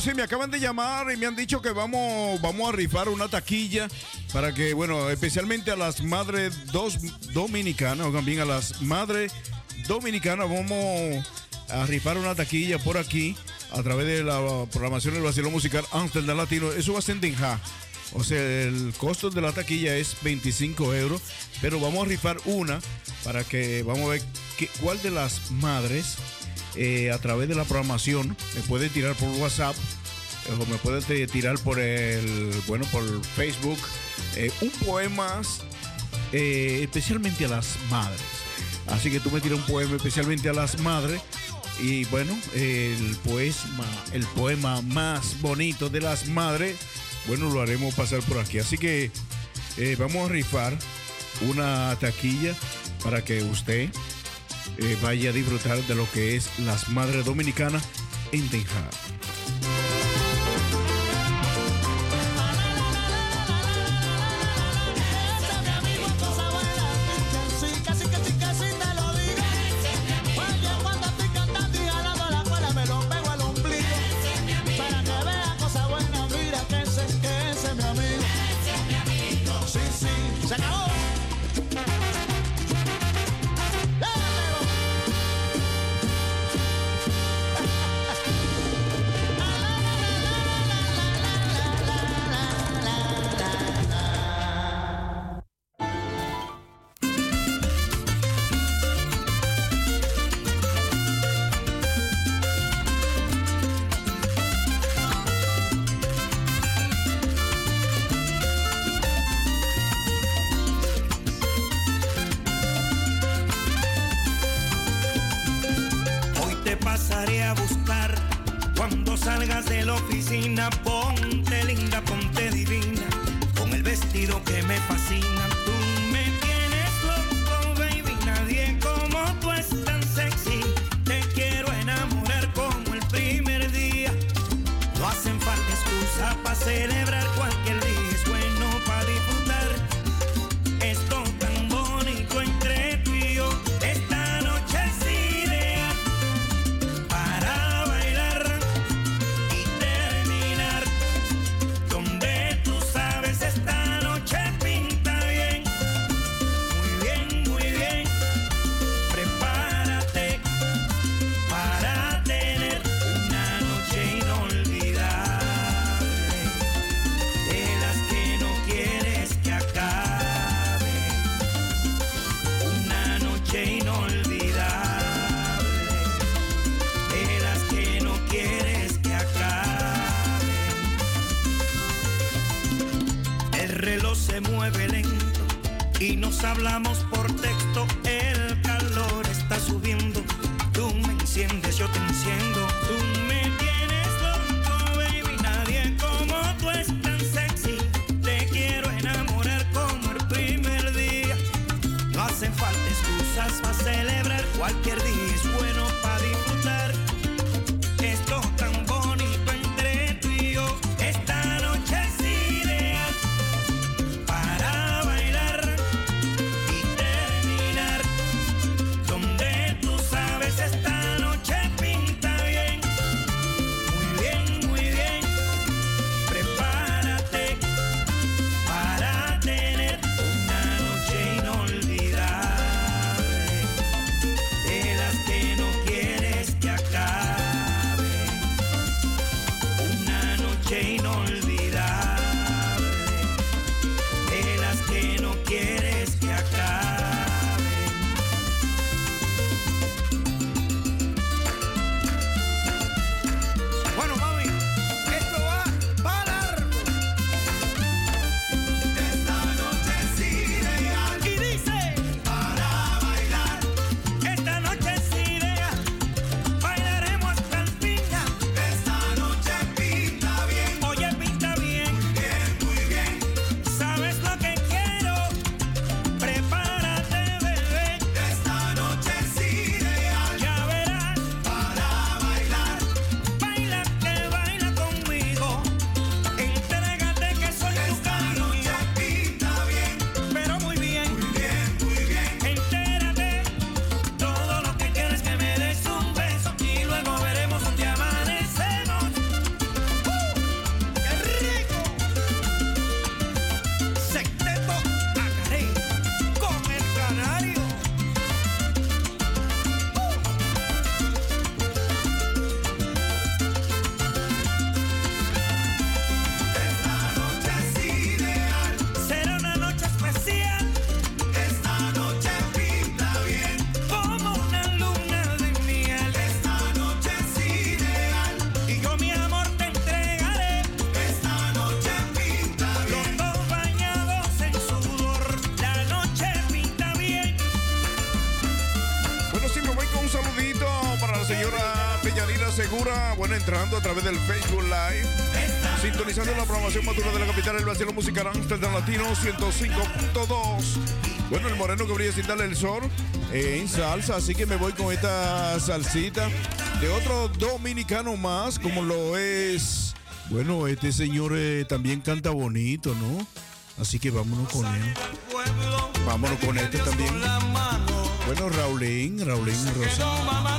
Speaker 12: Sí, me acaban de llamar y me han dicho que vamos, vamos a rifar una taquilla para que, bueno, especialmente a las madres dos, dominicanas, o también a las madres dominicanas, vamos a rifar una taquilla por aquí a través de la programación del vacilo musical Amsterdam Latino. Eso va a ser en Denja. O sea, el costo de la taquilla es 25 euros, pero vamos a rifar una para que vamos a ver qué- cuál de las madres eh, a través de la programación me puede tirar por WhatsApp me puede te- tirar por el bueno por Facebook eh, un poema eh, especialmente a las madres. Así que tú me tiras un poema especialmente a las madres y bueno, el poema, el poema más bonito de las madres, bueno, lo haremos pasar por aquí. Así que eh, vamos a rifar una taquilla para que usted eh, vaya a disfrutar de lo que es las madres dominicanas en Tenja.
Speaker 16: Buscar. Cuando salgas de la oficina, ponte linda, ponte divina. Con el vestido que me fascina. Tú me tienes loco, baby. Nadie como tú es tan sexy. Te quiero enamorar como el primer día. No hacen falta excusas para celebrar hablamos
Speaker 12: vacío musical Amsterdam Latino 105.2. Bueno, el moreno que brilla sin darle el sol eh, en salsa, así que me voy con esta salsita de otro dominicano más, como lo es. Bueno, este señor eh, también canta bonito, ¿no? Así que vámonos con él. Vámonos con este también. Bueno, Raulín, Raulín Rosa.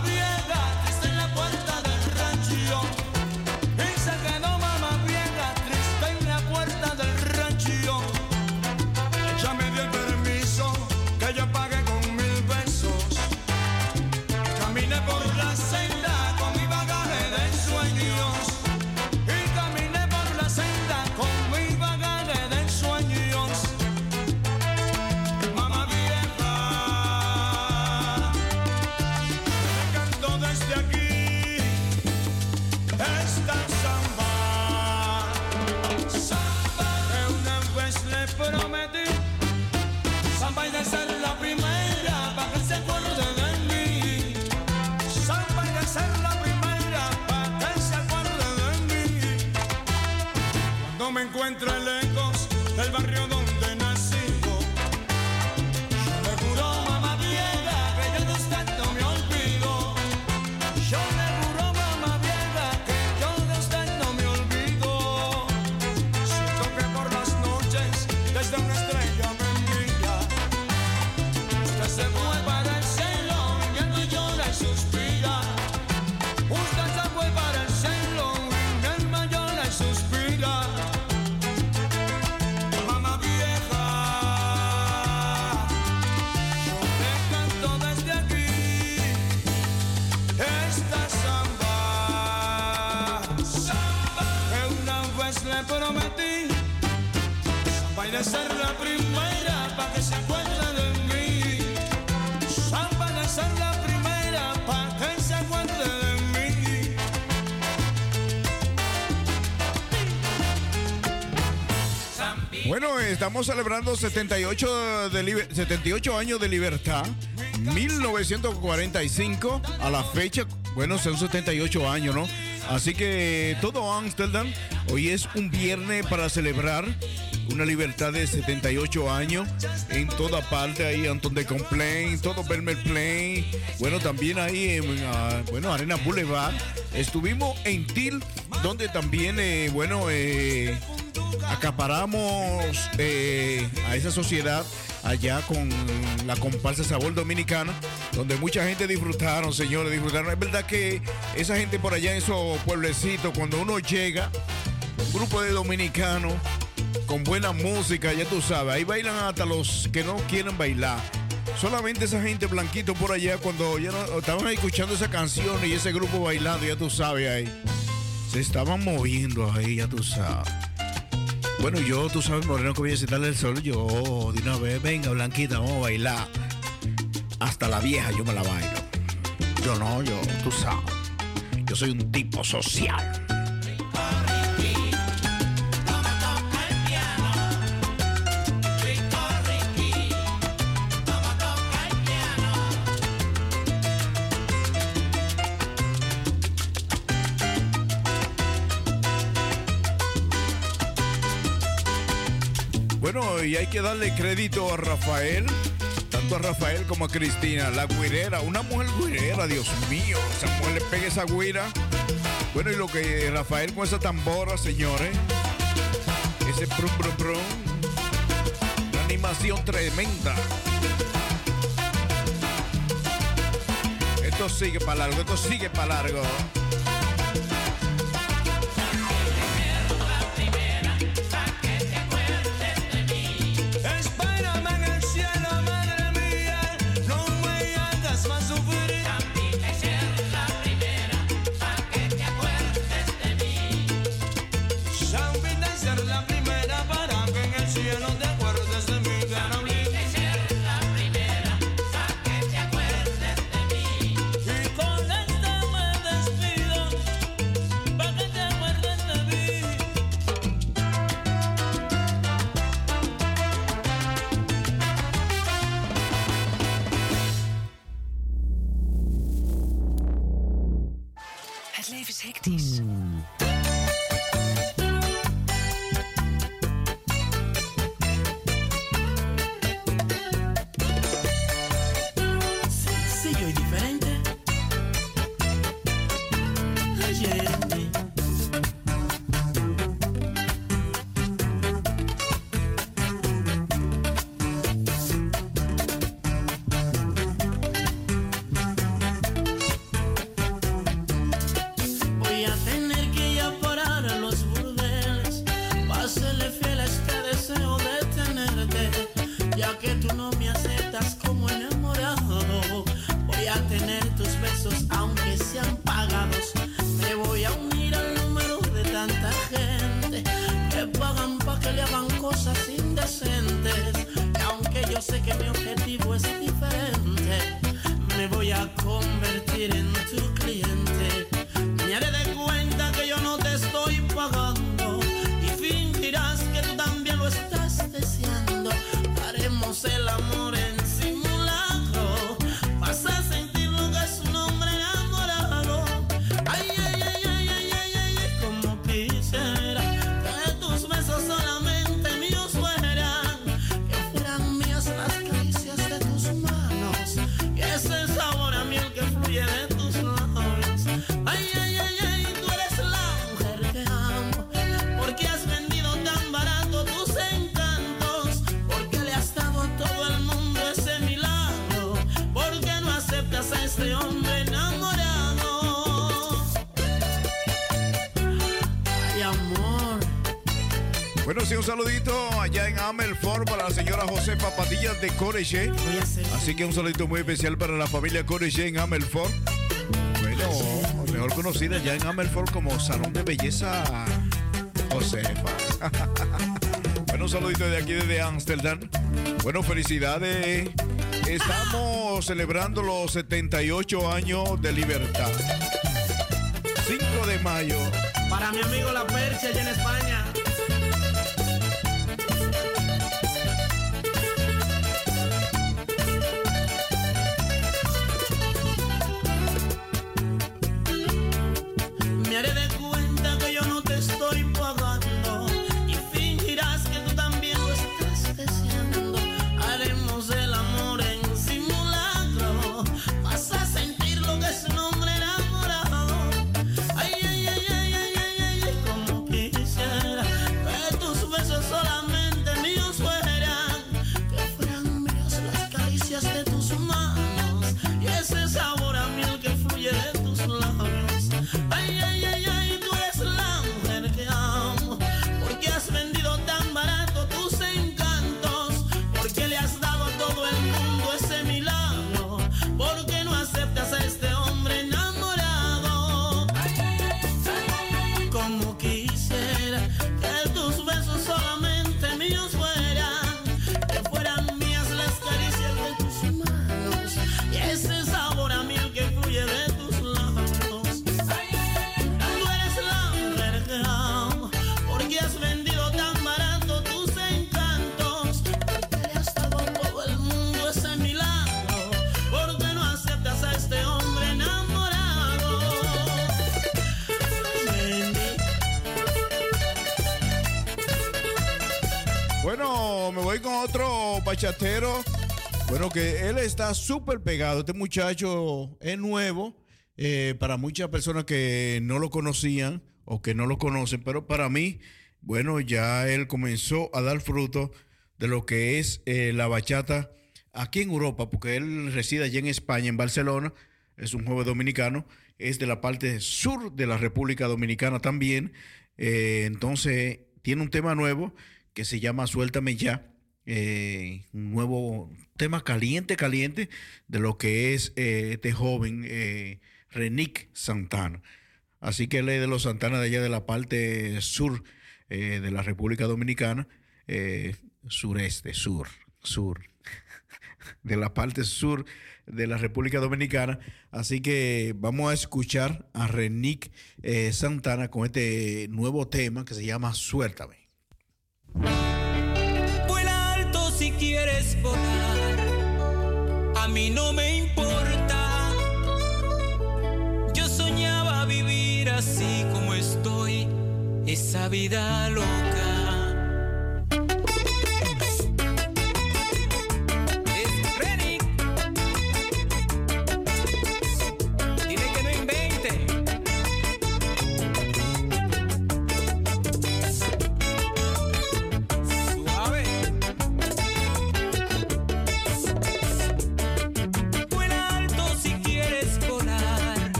Speaker 12: Celebrando 78, de liber- 78 años de libertad. 1945 a la fecha, bueno, son 78 años, ¿no? Así que todo Amsterdam, hoy es un viernes para celebrar una libertad de 78 años en toda parte, ahí Anton de Complain, todo Belmer Plain, bueno, también ahí en, ah, bueno, Arena Boulevard. Estuvimos en Til, donde también, eh, bueno, eh, acaparamos eh, a esa sociedad allá con la comparsa Sabor Dominicana, donde mucha gente disfrutaron, señores, disfrutaron. Es verdad que esa gente por allá en esos pueblecitos, cuando uno llega, un grupo de dominicanos con buena música, ya tú sabes, ahí bailan hasta los que no quieren bailar. Solamente esa gente blanquito por allá, cuando ya no, estaban escuchando esa canción y ese grupo bailando, ya tú sabes ahí. Se estaban moviendo ahí, ya tú sabes. Bueno, yo, tú sabes, Moreno, que voy a citarle el sol. Yo, de una vez, venga, Blanquita, vamos a bailar. Hasta la vieja yo me la bailo. Yo no, yo, tú sabes. Yo soy un tipo social. Hay que darle crédito a Rafael, tanto a Rafael como a Cristina, la guirera, una mujer guirera, Dios mío, esa mujer le pega esa guira. Bueno, y lo que Rafael con esa tambora, señores, ese prum prum prum, una animación tremenda. Esto sigue para largo, esto sigue para largo. Saludito allá en Amelfort para la señora Josefa Padillas de Coreche. Así que un saludito muy especial para la familia Coreche en Amelfort. Bueno, mejor conocida ya en Amelfort como Salón de Belleza Josefa. <laughs> bueno, un saludito de aquí desde Amsterdam. Bueno, felicidades. Estamos celebrando los 78 años de libertad. 5 de mayo.
Speaker 17: Para mi amigo La Percha allá en España.
Speaker 12: Está súper pegado. Este muchacho es nuevo eh, para muchas personas que no lo conocían o que no lo conocen, pero para mí, bueno, ya él comenzó a dar fruto de lo que es eh, la bachata aquí en Europa, porque él reside allí en España, en Barcelona. Es un joven dominicano, es de la parte sur de la República Dominicana también. Eh, entonces, tiene un tema nuevo que se llama Suéltame ya. Eh, un nuevo tema caliente, caliente de lo que es eh, este joven eh, Renick Santana. Así que él es de los Santana de allá de la parte sur eh, de la República Dominicana, sureste, sur, sur, <laughs> de la parte sur de la República Dominicana. Así que vamos a escuchar a Renick Santana con este nuevo tema que se llama Suéltame
Speaker 18: a mí no me importa. Yo soñaba vivir así como estoy, esa vida loca.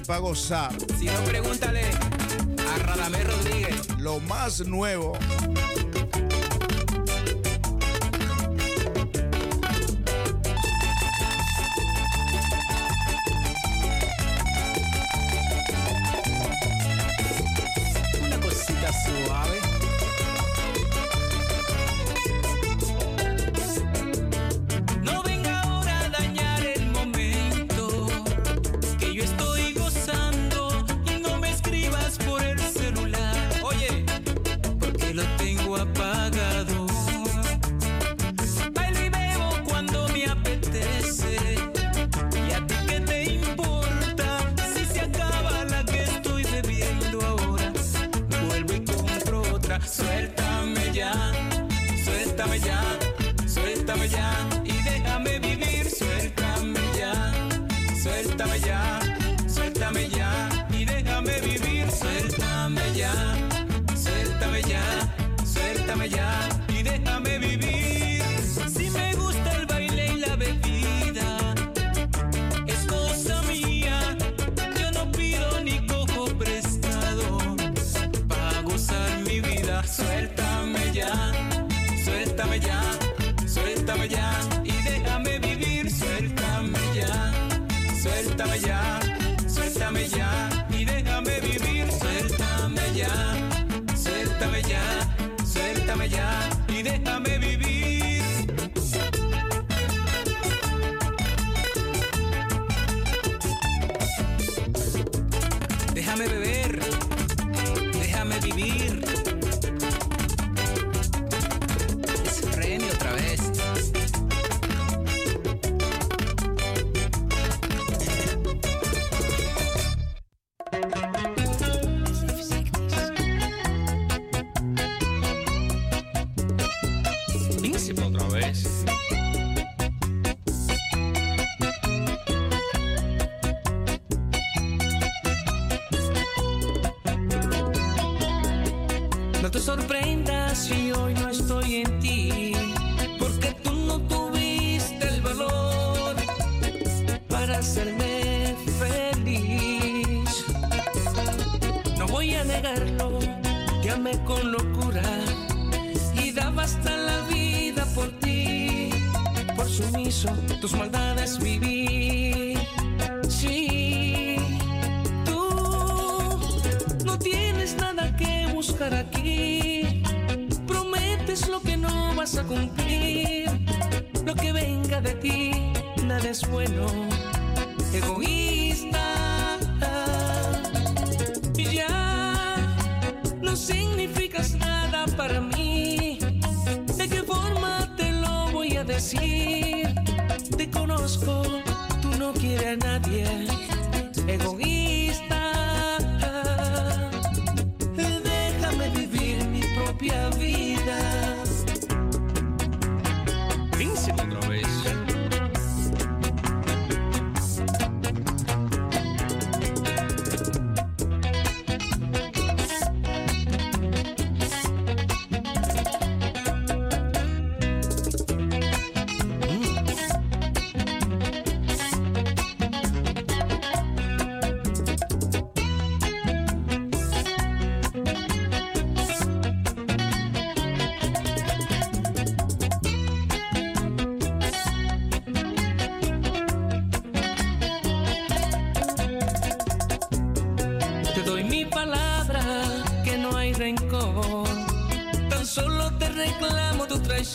Speaker 19: para gozar.
Speaker 18: Si no, pregúntale a Radamés Rodríguez.
Speaker 19: Lo más nuevo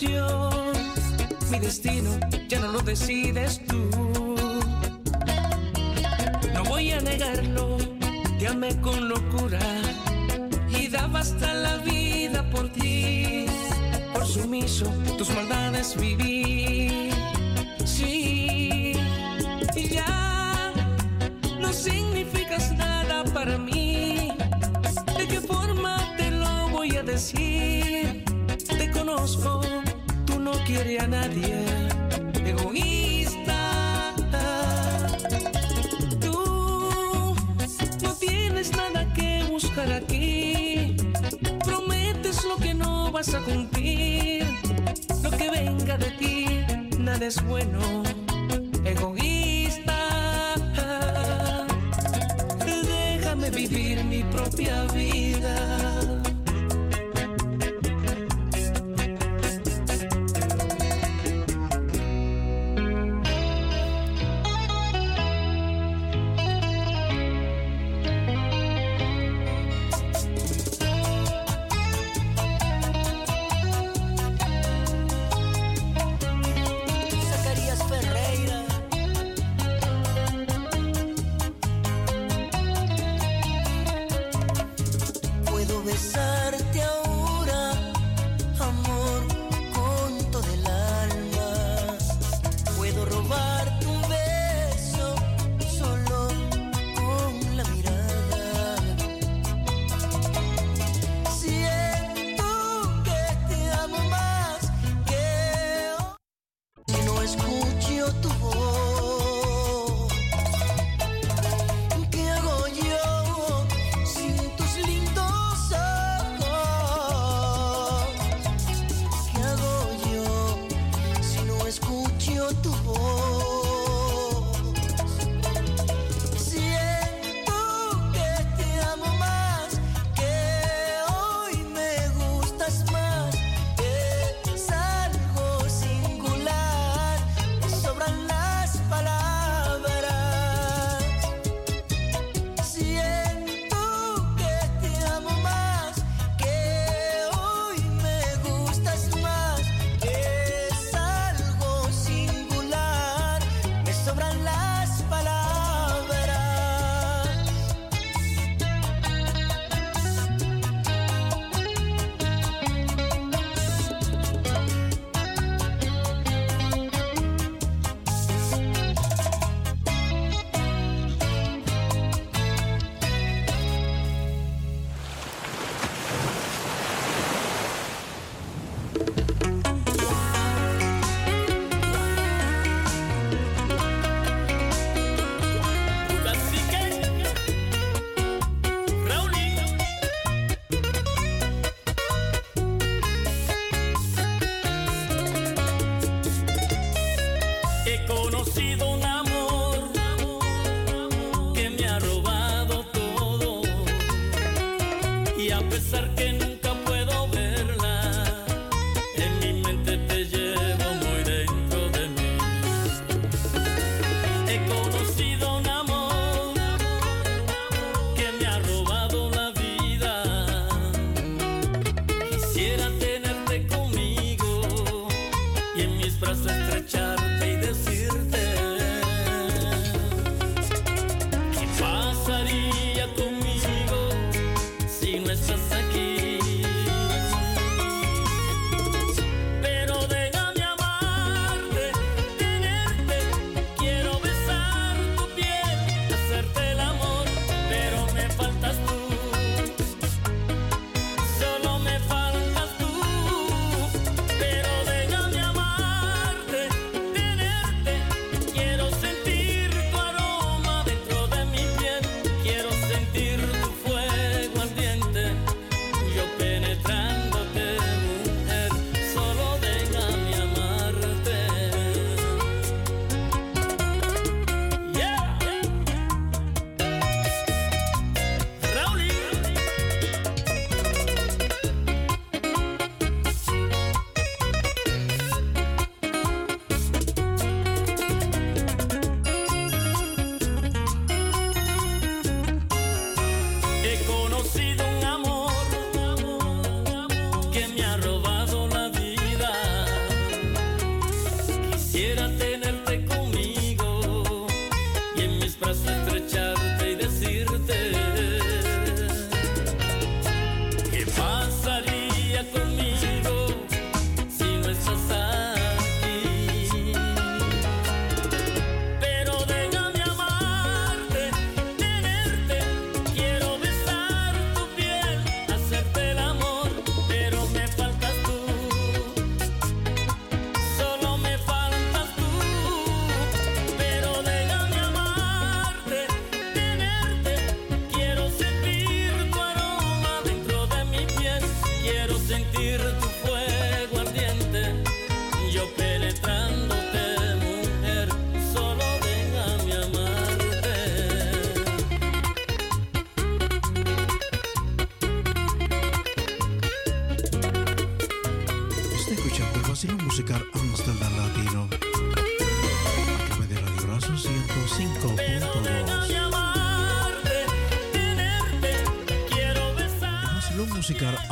Speaker 18: Mi destino ya no lo decides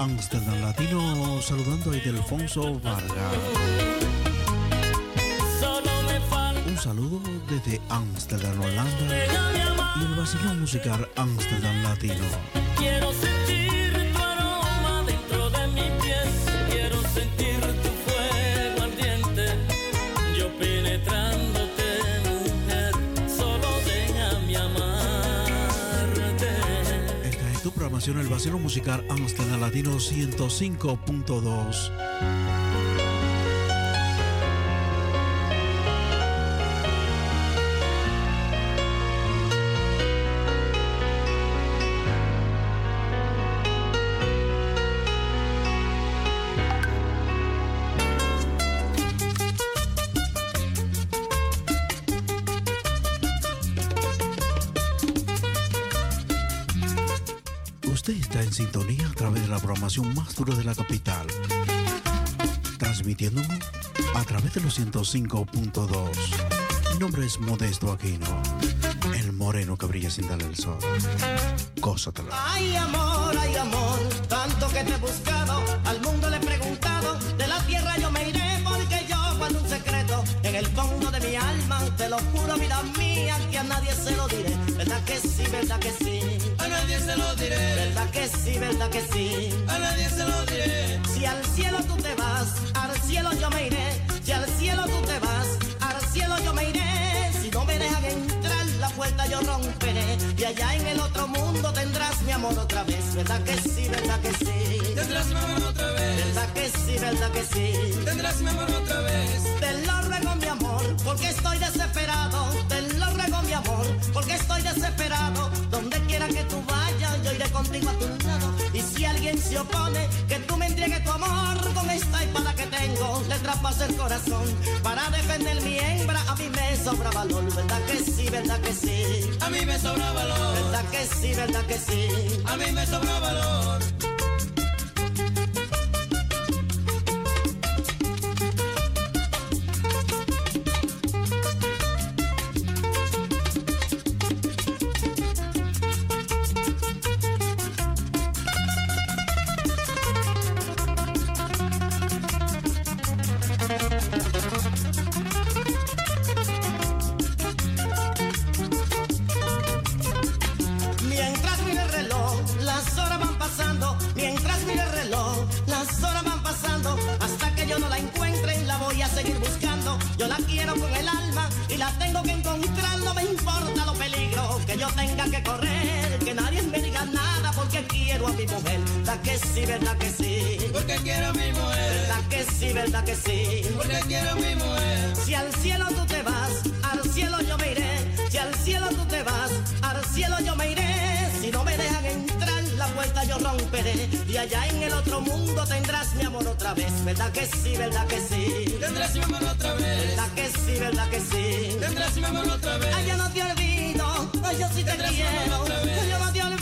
Speaker 20: Amsterdam Latino. Saludando a Ildefonso Vargas. Un saludo desde Amsterdam, Holanda. Y el vacilón musical Amsterdam Latino. El vacilo musical Amsterdam Latino 105.2. más dura de la capital. Transmitiendo a través de los 105.2. Mi nombre es Modesto Aquino. El moreno que brilla sin darle el sol. Gózatela.
Speaker 21: Ay amor, ay amor, tanto que te he buscado, al mundo le he preguntado, de la tierra yo me iré porque yo guardo un secreto en el fondo de mi alma, te lo juro vida mía, que a nadie se lo diré, verdad que sí, verdad que sí, nadie se lo diré, verdad que sí, verdad que sí, a nadie se lo diré, si al cielo tú te vas, al cielo yo me iré, si al cielo tú te vas, al cielo yo me iré, si no me dejan entrar la puerta yo romperé. Y allá en el otro mundo tendrás mi amor otra vez, verdad que sí, verdad que sí, tendrás mi amor otra vez, verdad que sí, verdad que sí, tendrás mi amor otra vez, te lo ruego mi amor, porque estoy desesperado, te lo ruego mi amor, porque estoy se opone que tú me entregues tu amor. Con esta espada que tengo, le traspaso el corazón. Para defender mi hembra, a mí me sobra valor, verdad que sí, verdad que sí, a mí me sobra valor, verdad que sí, verdad que sí, a mí me sobra valor. Quiero a mi mujer. ¿Verdad que sí, verdad que sí? Porque quiero mi mujer. Si al cielo tú te vas, al cielo yo me iré. Si al cielo tú te vas, al cielo yo me iré. Si no me dejan entrar, la puerta yo romperé. Y allá en el otro mundo tendrás mi amor otra vez. ¿Verdad que sí, verdad que sí? Tendrás mi amor otra vez. ¿Verdad que sí, verdad que sí? Tendrás mi amor otra vez. Ay, yo no te olvido, ay, yo sí te quiero. Yo no te olvido,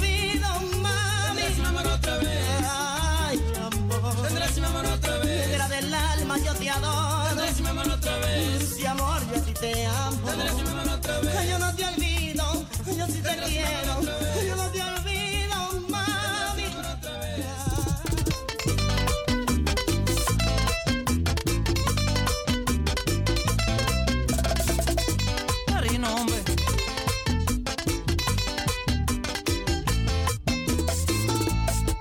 Speaker 21: alma, yo te adoro. Tendrás mi amor otra vez. Sí, amor, yo sí te amo. Tendrás mi amor otra vez. Ay, yo no te olvido, ay, yo sí te quiero. Ay, yo no te olvido, mami.
Speaker 22: Hombre.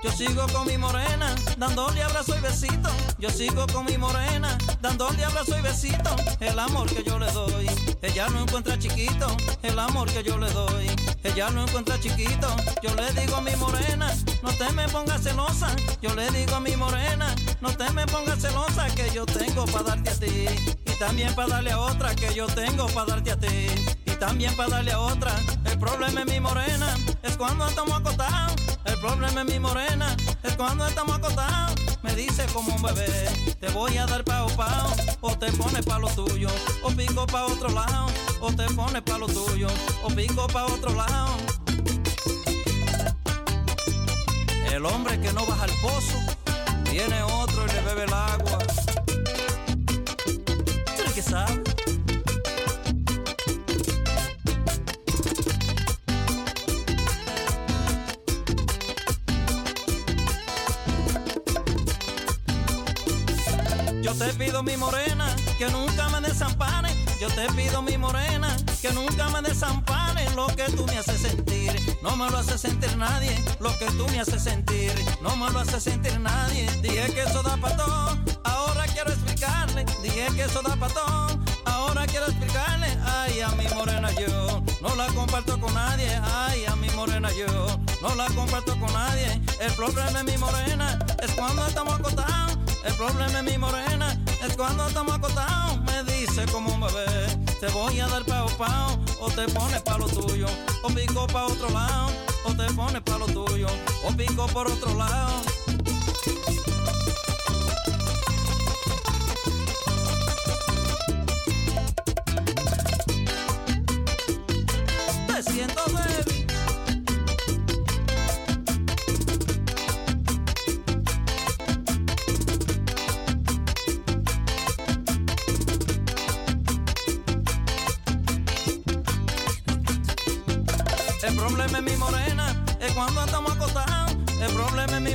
Speaker 22: Yo sigo con mi morena, dándole abrazo y besito. Yo sigo con mi morena, dándole abrazo y besito. El amor que yo le doy, ella no encuentra chiquito. El amor que yo le doy, ella no encuentra chiquito. Yo le digo a mi morena, no te me pongas celosa. Yo le digo a mi morena, no te me pongas celosa que yo tengo para darte a ti. Y también para darle a otra que yo tengo para darte a ti. También para darle a otra. El problema es mi morena, es cuando estamos acostados. El problema es mi morena, es cuando estamos acostados. Me dice como un bebé, te voy a dar pao pao, o te pones pa' lo tuyo, o pico pa' otro lado, o te pones pa' lo tuyo, o pico pa' otro lado. El hombre que no baja al pozo, tiene otro y le bebe el agua. ¿Tú que sabe? Yo te pido mi morena, que nunca me desampare. Yo te pido mi morena, que nunca me desampare. Lo que tú me haces sentir, no me lo hace sentir nadie. Lo que tú me haces sentir, no me lo hace sentir nadie. Dije que eso da pa' todo, ahora quiero explicarle. Dije que eso da pa' todo, ahora quiero explicarle. Ay, a mi morena yo, no la comparto con nadie. Ay, a mi morena yo, no la comparto con nadie. El problema es mi morena, es cuando estamos acostados. El problema es mi morena, es cuando estamos acostados. Me dice como un bebé, te voy a dar pao pao, o te pones pa' lo tuyo, o pico pa' otro lado, o te pones pa' lo tuyo, o pico por otro lado.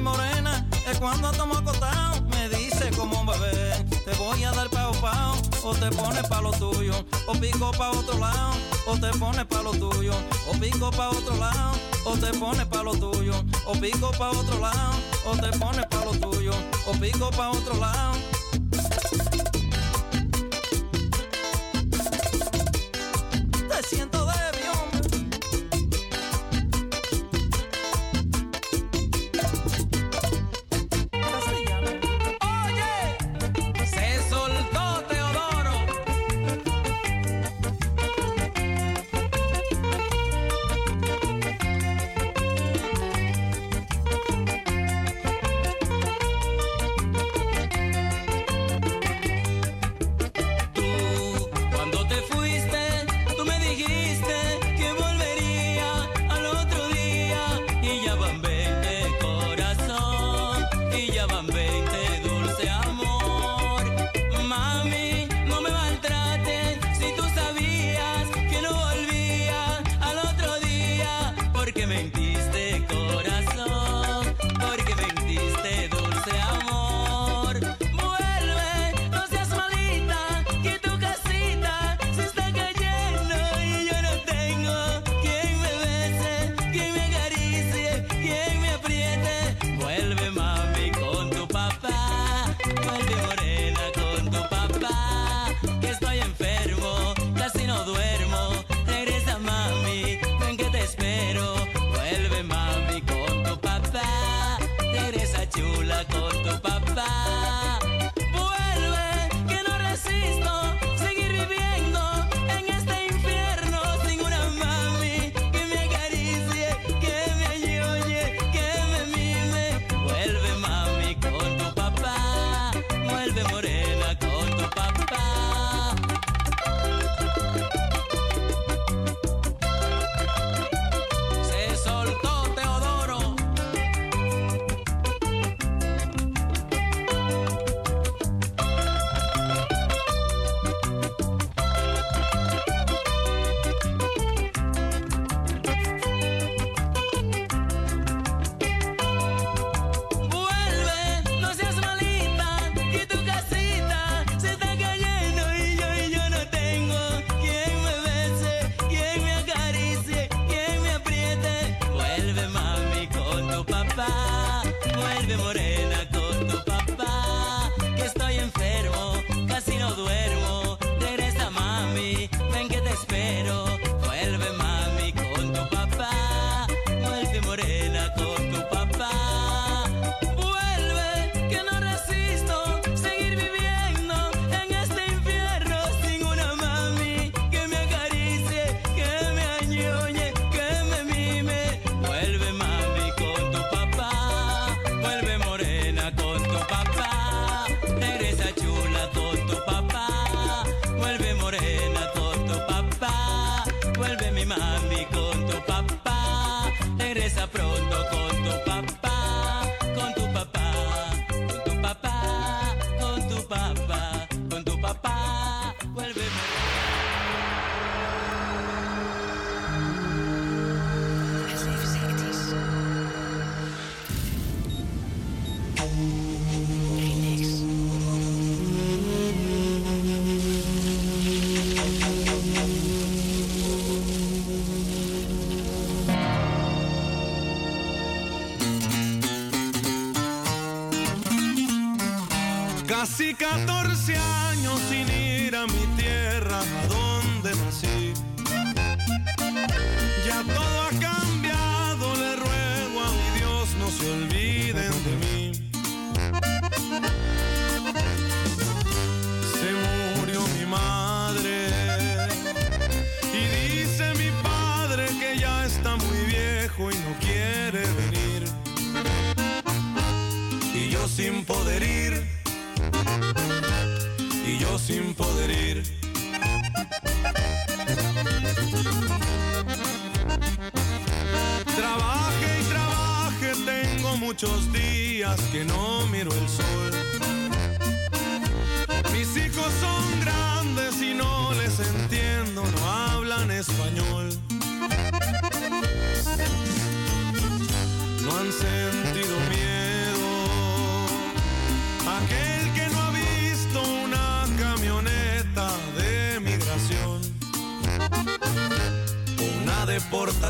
Speaker 22: Morena, es cuando estamos acostados. Me dice como un bebé, te voy a dar pao pao, o te pones pa' lo tuyo, o pico pa' otro lado, o te pones pa' lo tuyo, o pico pa' otro lado, o te pones pa' lo tuyo, o pico pa' otro lado, o te pones pa' lo tuyo, o pico pa' otro lado.
Speaker 23: Casi 14 años sin ir a mi tierra, a donde nací. Ya todo ha cambiado, le ruego a mi Dios no se olviden de mí. Se murió mi madre y dice mi padre que ya está muy viejo y no quiere venir. Y yo sin poder ir, sin poder ir. Trabaje y trabaje, tengo muchos días que no miro el sol.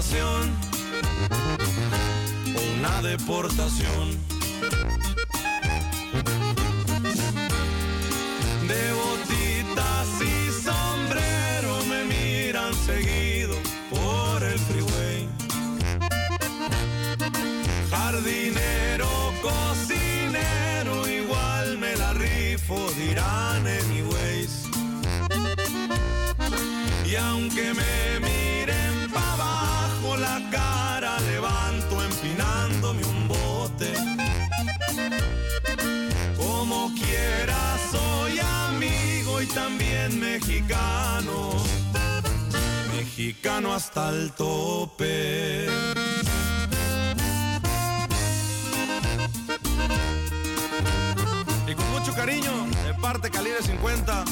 Speaker 23: Deportación. Una deportación. De botitas y sombrero me miran seguido por el freeway. Jardinero, cocinero, igual me la rifo, dirán anyways. Y aunque me mexicano. Mexicano hasta el tope. Y con mucho cariño, de parte Calibre 50,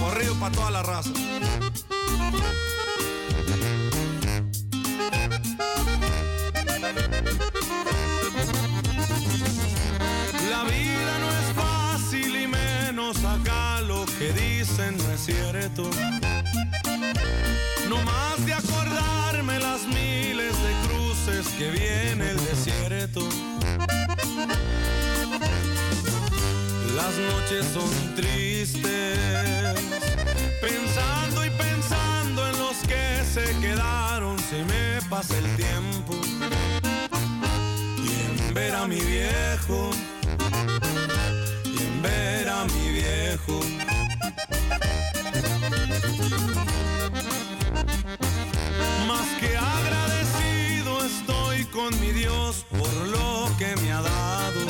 Speaker 23: corrido para toda la raza. Cierto. No más de acordarme las miles de cruces que viene el desierto. Las noches son tristes, pensando y pensando en los que se quedaron, se me pasa el tiempo. Y en ver a mi viejo, y en ver a mi viejo. Con mi Dios por lo que me ha dado.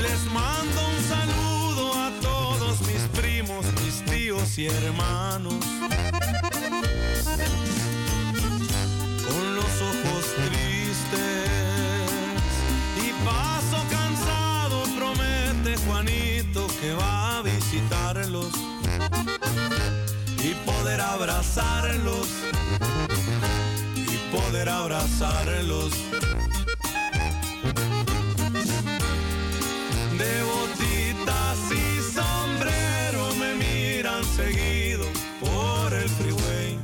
Speaker 23: Les mando un saludo a todos mis primos, mis tíos y hermanos. Con los ojos tristes y paso cansado, promete Juanito que va a visitarlos y poder abrazarlos abrazarlos. De botitas y sombrero me miran seguido por el freeway.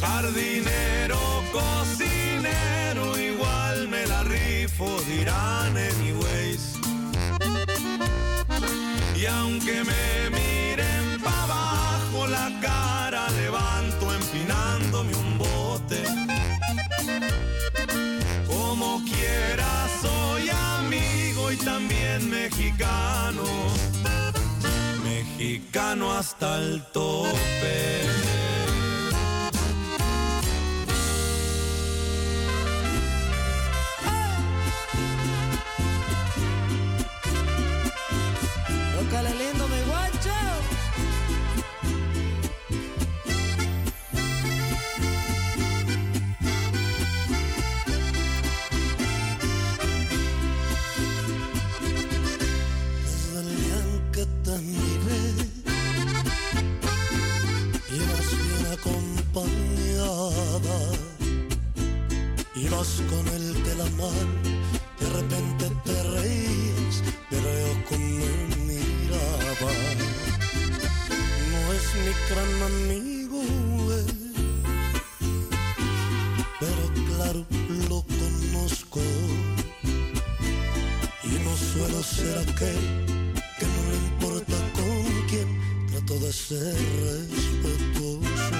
Speaker 23: Jardinero, cocinero, igual me la rifo, dirán anyways. Y aunque me mexicano. Mexicano hasta el tope.
Speaker 1: Con él de la mano, de repente te reías, me reo con miraba. No es mi gran amigo, eh, pero claro lo conozco. Y no suelo
Speaker 24: ser aquel que no le importa con quién, trato de ser respetuoso.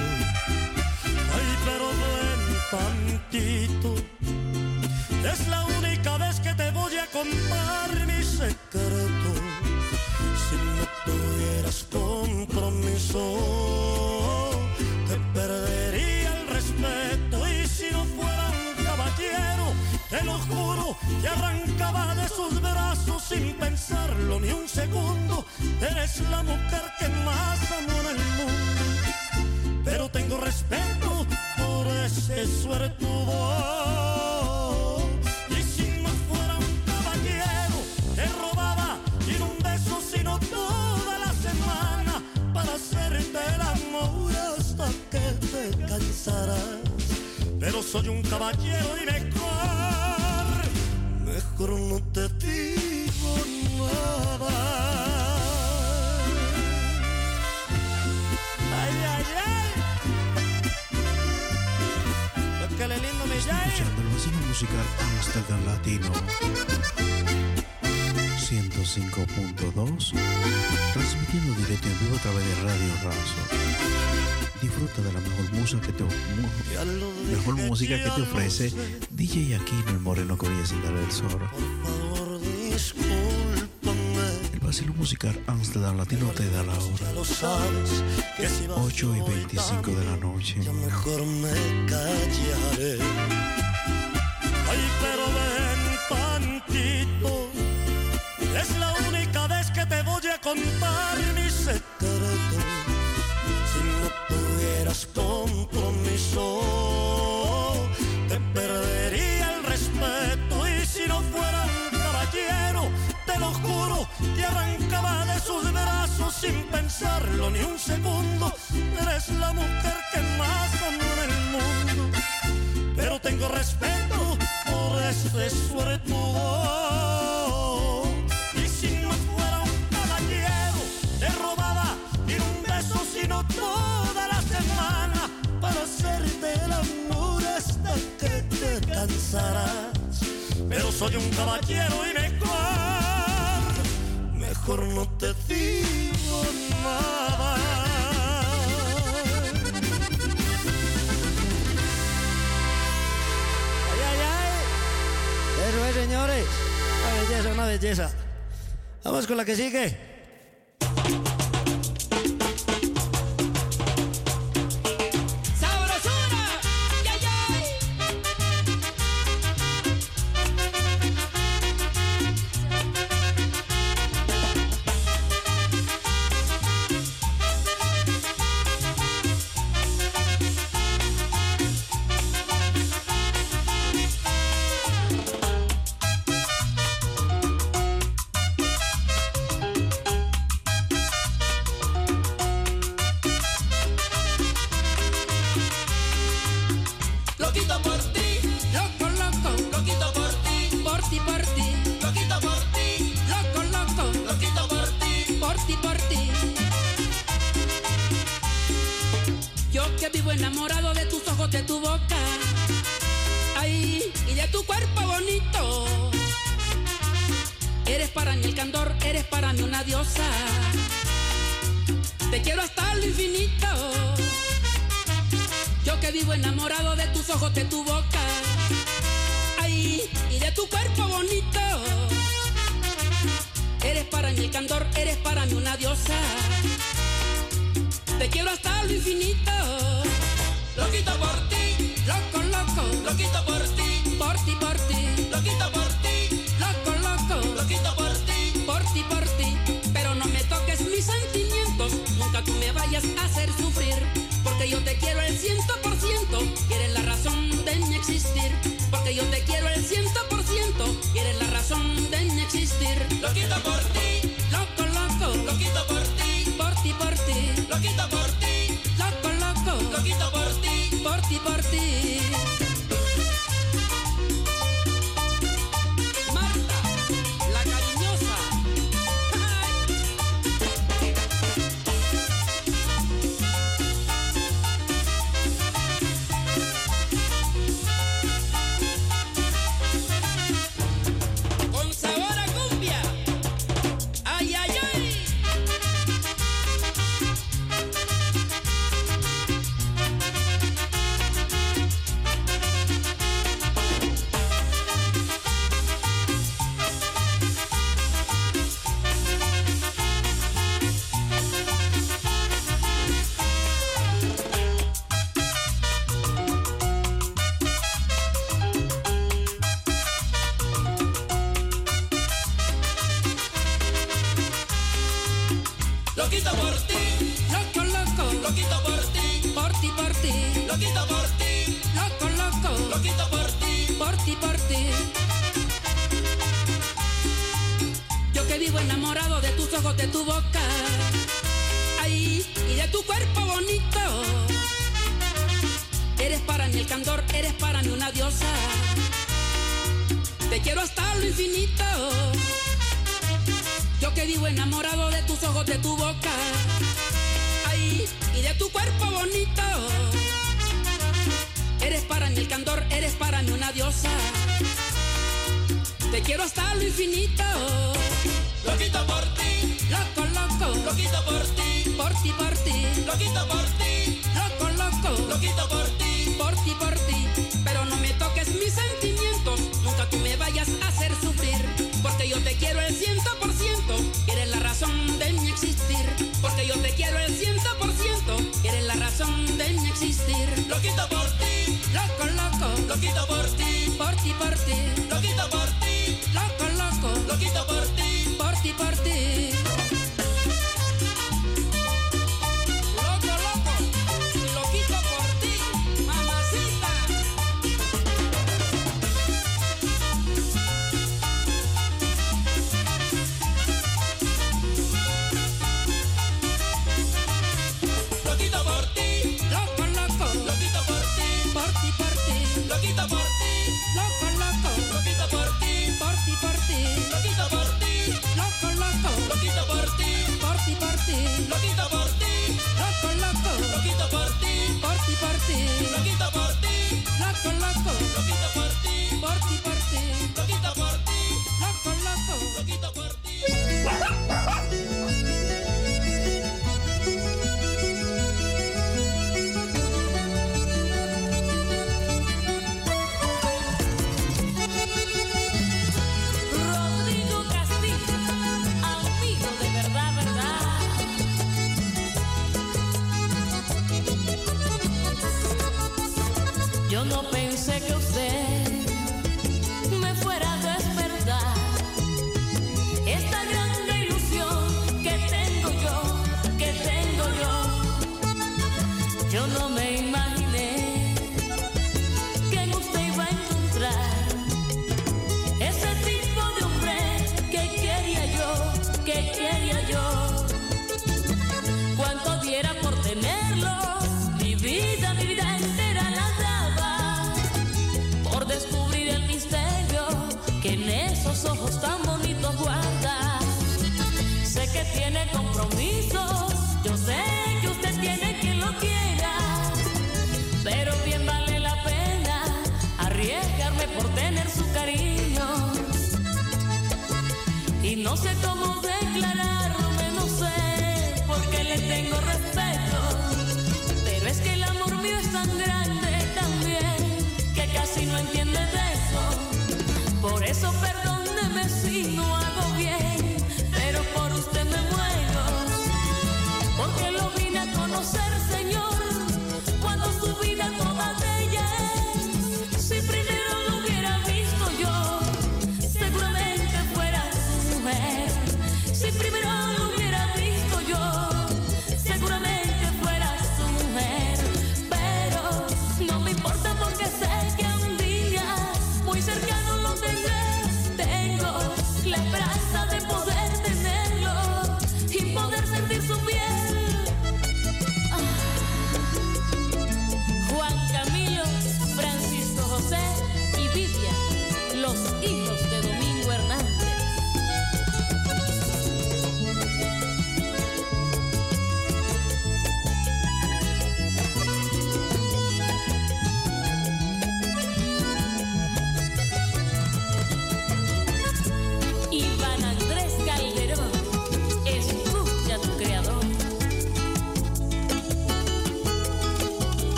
Speaker 24: Ay, pero ven tantito es la única vez que te voy a contar mi secreto. Si no tuvieras compromiso, te perdería el respeto. Y si no fuera un caballero, te lo juro, te arrancaba de sus brazos sin pensarlo ni un segundo. Eres la mujer que más amo en el mundo. Pero tengo respeto por ese suertudo. Pero soy un caballero y mejor, mejor no te digo nada. Ay, ay, ay. Lo que le lindo Jair.
Speaker 25: Escuchando el musical Amsterdam Latino 105.2 transmitiendo directo en vivo a través de Radio Razo. Disfruta de la mejor música que te, mejor música que te ofrece DJ Aquino el Moreno Corilla sin darle el sol. El vacilo musical Amsterdam Latino te da la hora.
Speaker 24: Lo sabes que si vas
Speaker 25: 8 y 25 de la noche.
Speaker 24: mejor me callaré. Ay, pero ven tantito. Es la sin pensarlo ni un segundo. Eres la mujer que más amo en el mundo. Pero tengo respeto por ese suertudo. Y si no fuera un caballero, te robaba ni un beso, sino toda la semana para hacerte el amor hasta que te cansarás. Pero soy un caballero y mejor, mejor no te digo Ay, ay, ay. Eso es, señores. Una belleza, una belleza. Vamos con la que sigue.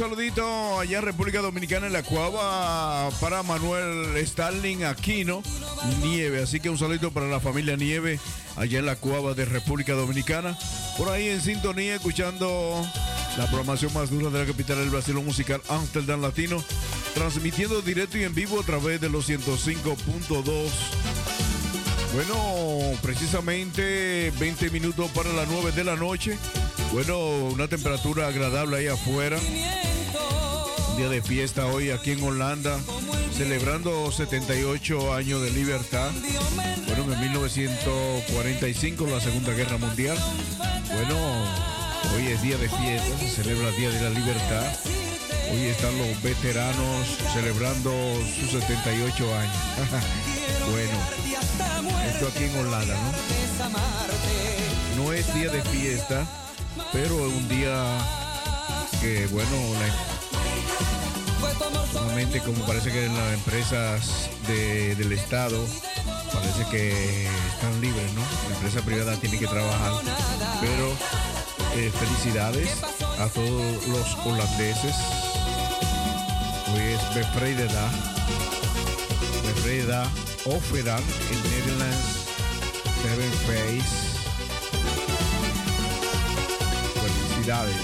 Speaker 12: Saludito allá en República Dominicana en la Cuava para Manuel Stalin Aquino Nieve. Así que un saludito para la familia Nieve allá en la Cuava de República Dominicana. Por ahí en sintonía, escuchando la programación más dura de la capital del Brasil musical Amsterdam Latino, transmitiendo directo y en vivo a través de los 105.2. Bueno, precisamente 20 minutos para las 9 de la noche. Bueno, una temperatura agradable ahí afuera. Día de fiesta hoy aquí en Holanda, celebrando 78 años de libertad. Bueno, en 1945, la Segunda Guerra Mundial. Bueno, hoy es día de fiesta, se celebra el Día de la Libertad. Hoy están los veteranos celebrando sus 78 años. <laughs> bueno, esto aquí en Holanda, ¿no? Es día de fiesta, pero es un día que, bueno, solamente como parece que las empresas de- del Estado parece que están libres, ¿no? La empresa privada tiene que trabajar, pero eh, felicidades a todos los holandeses. Hoy es Bevrijdendag. Bevrijdendag Offeran en Nederlands. Seven Face. Felicidades.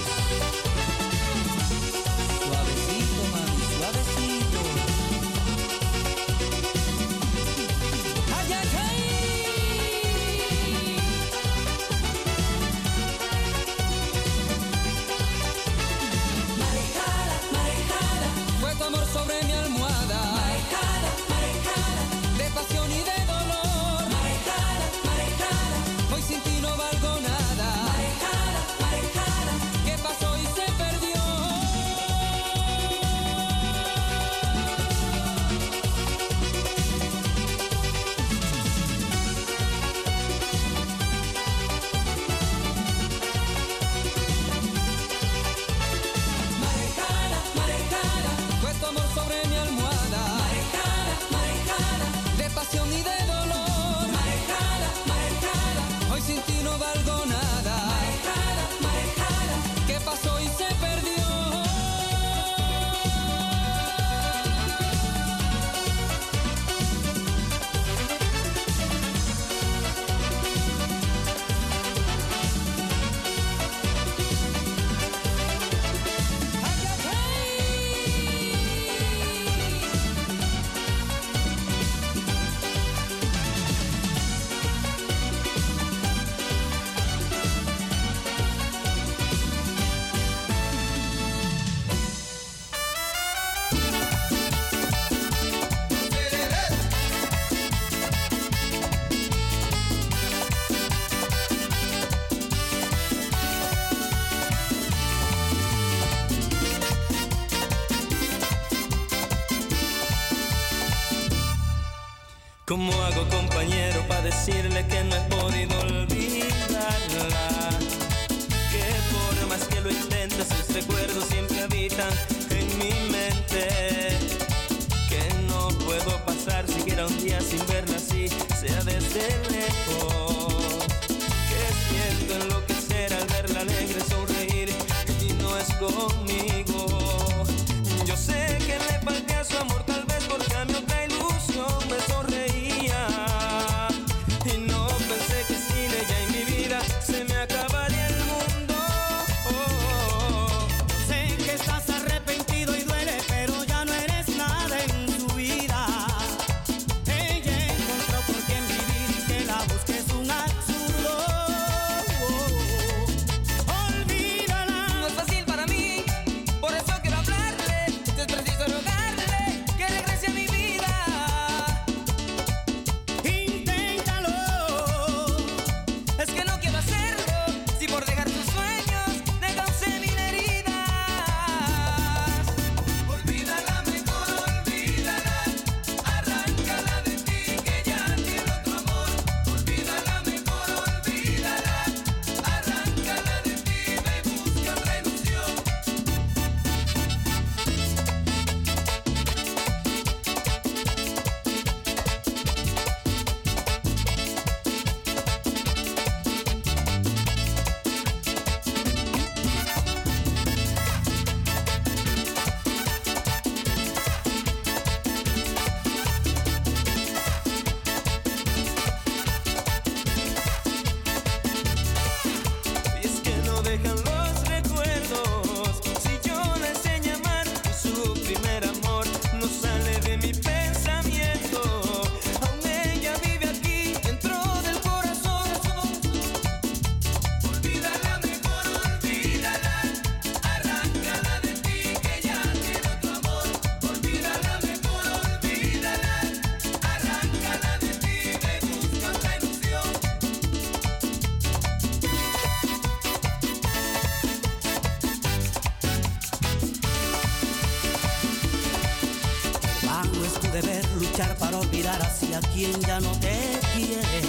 Speaker 13: a
Speaker 24: quien
Speaker 26: ya no te quiere.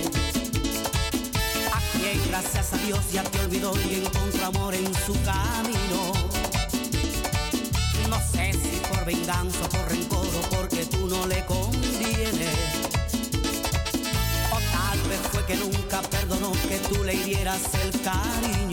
Speaker 26: A quien gracias a Dios ya te olvidó y encontró amor en su camino. No sé si por venganza, o por rencor o porque tú no le convienes. O tal vez fue que nunca perdonó que tú le hirieras el cariño.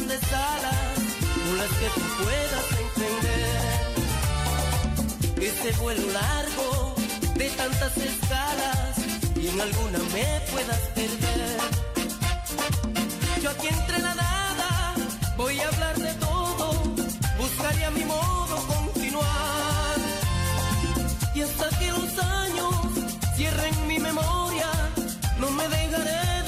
Speaker 27: grandes alas, las que tú puedas entender. Este vuelo largo de tantas escalas y en alguna me puedas perder. Yo aquí entre la nada voy a hablar de todo, buscaré a mi modo continuar. Y hasta que los años cierren mi memoria, no me dejaré.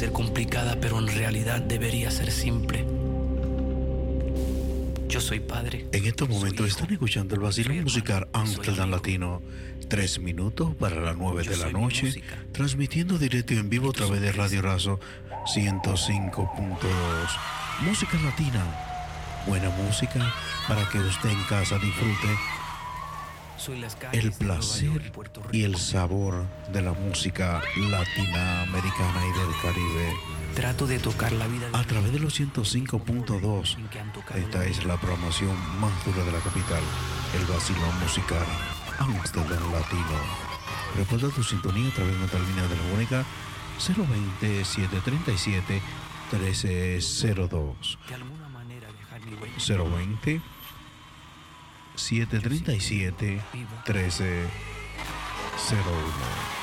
Speaker 28: Ser complicada, pero en realidad debería ser simple. Yo soy padre.
Speaker 25: En estos momentos están escuchando el vacilón musical Amsterdam Latino. Tres minutos para las nueve de la noche, transmitiendo directo y en vivo a través de Radio Razo 105.2. Música latina. Buena música para que usted en casa disfrute el placer y el sabor de la música latinoamericana y del Caribe.
Speaker 28: Trato de tocar la vida
Speaker 25: A través de los 105.2, esta es la programación más dura de la capital, el vacilón musical Amsterdam Latino. Recuerda tu sintonía a través de nuestra línea telefónica 020-737-1302.
Speaker 28: de alguna manera dejar mi huella.
Speaker 25: 020 737 1301.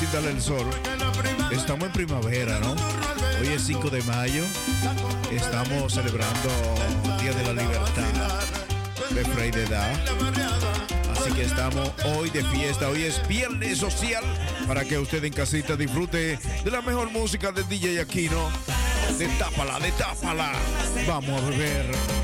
Speaker 23: yo el
Speaker 29: sol. Estamos en primavera, ¿no? Hoy es 5 de mayo. Estamos celebrando el Día de la Libertad de Frey de Da. Así que estamos hoy de fiesta. Hoy es viernes social para que usted en casita disfrute de la mejor música de DJ Aquino. Destápala, destápala. Vamos a beber.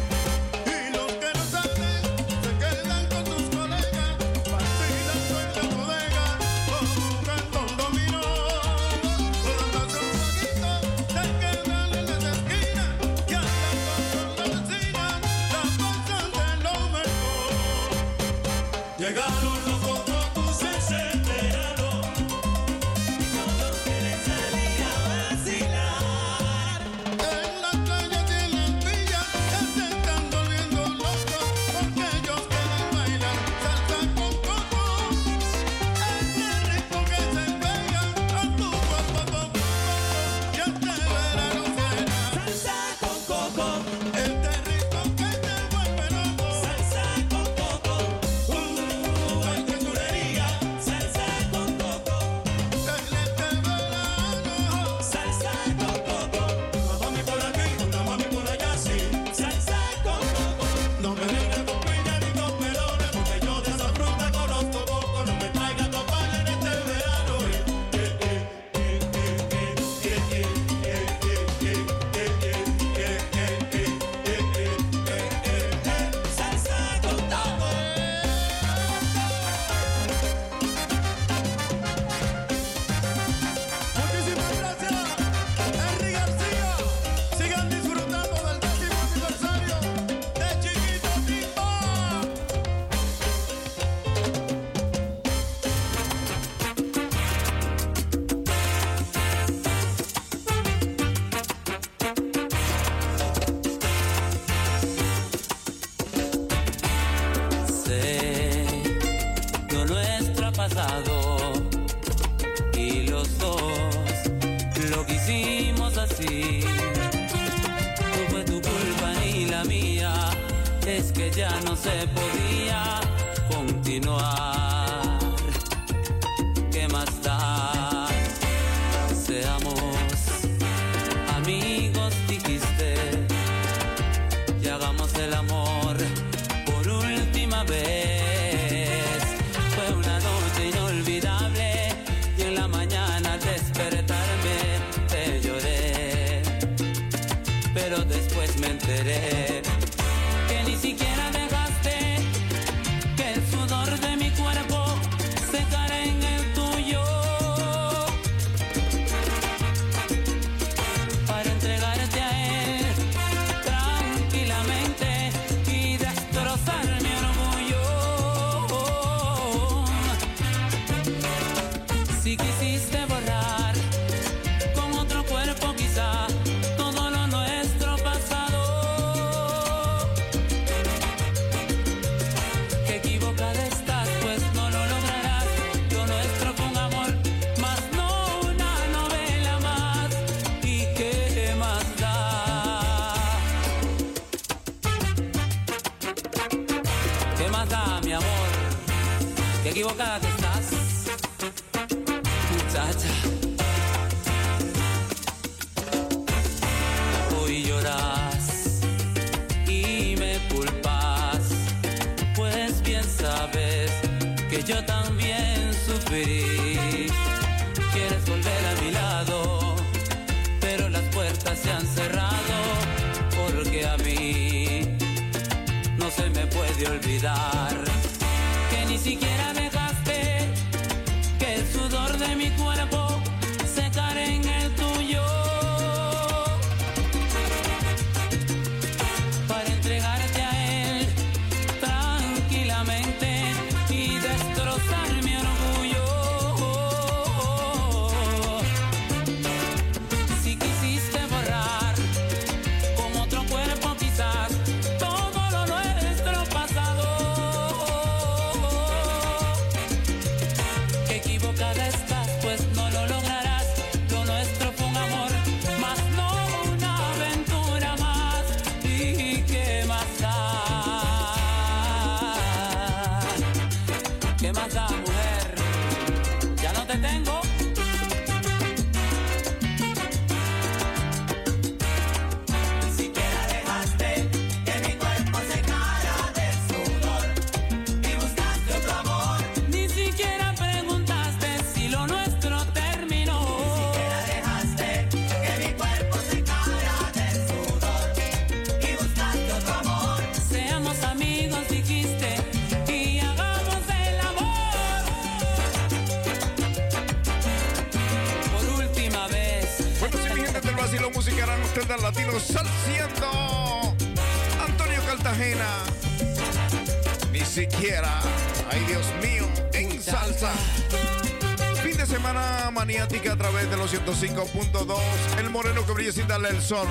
Speaker 12: Través de los 105.2. El moreno que brilla sin darle el sol.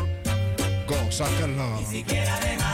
Speaker 30: Ni siquiera dejaste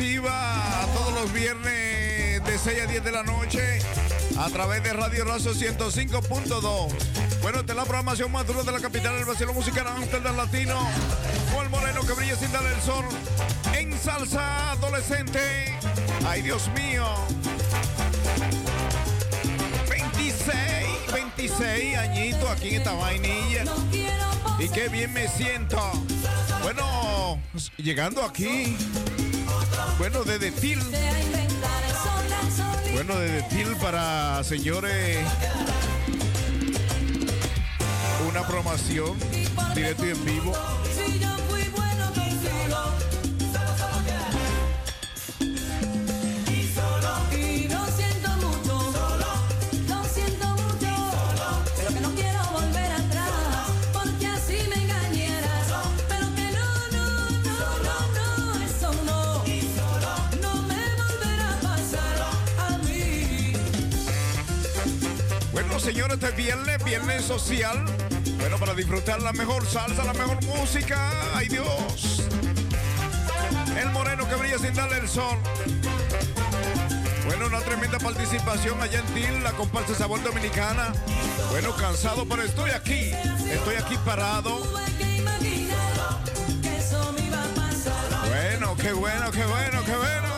Speaker 12: activa todos los viernes de 6 a 10 de la noche a través de Radio Razo 105.2. Bueno, esta es la programación más dura de la capital del vacilo musical Amsterdam Latino. El moreno que brilla sin darle el sol. En salsa adolescente. Ay, Dios mío. 26, 26 añitos aquí en esta vainilla. Y qué bien me siento. Bueno, llegando aquí. Bueno, desde Til. Bueno, desde Til para señores. Una programación directo y en vivo. Señores, este viernes, viernes social. Bueno, para disfrutar la mejor salsa, la mejor música. ¡Ay, Dios! El moreno que brilla sin darle el sol. Bueno, una tremenda participación allá en Til, la comparsa Sabor Dominicana. Bueno, cansado, pero estoy aquí. Estoy aquí parado. Bueno, qué bueno, qué bueno, qué bueno.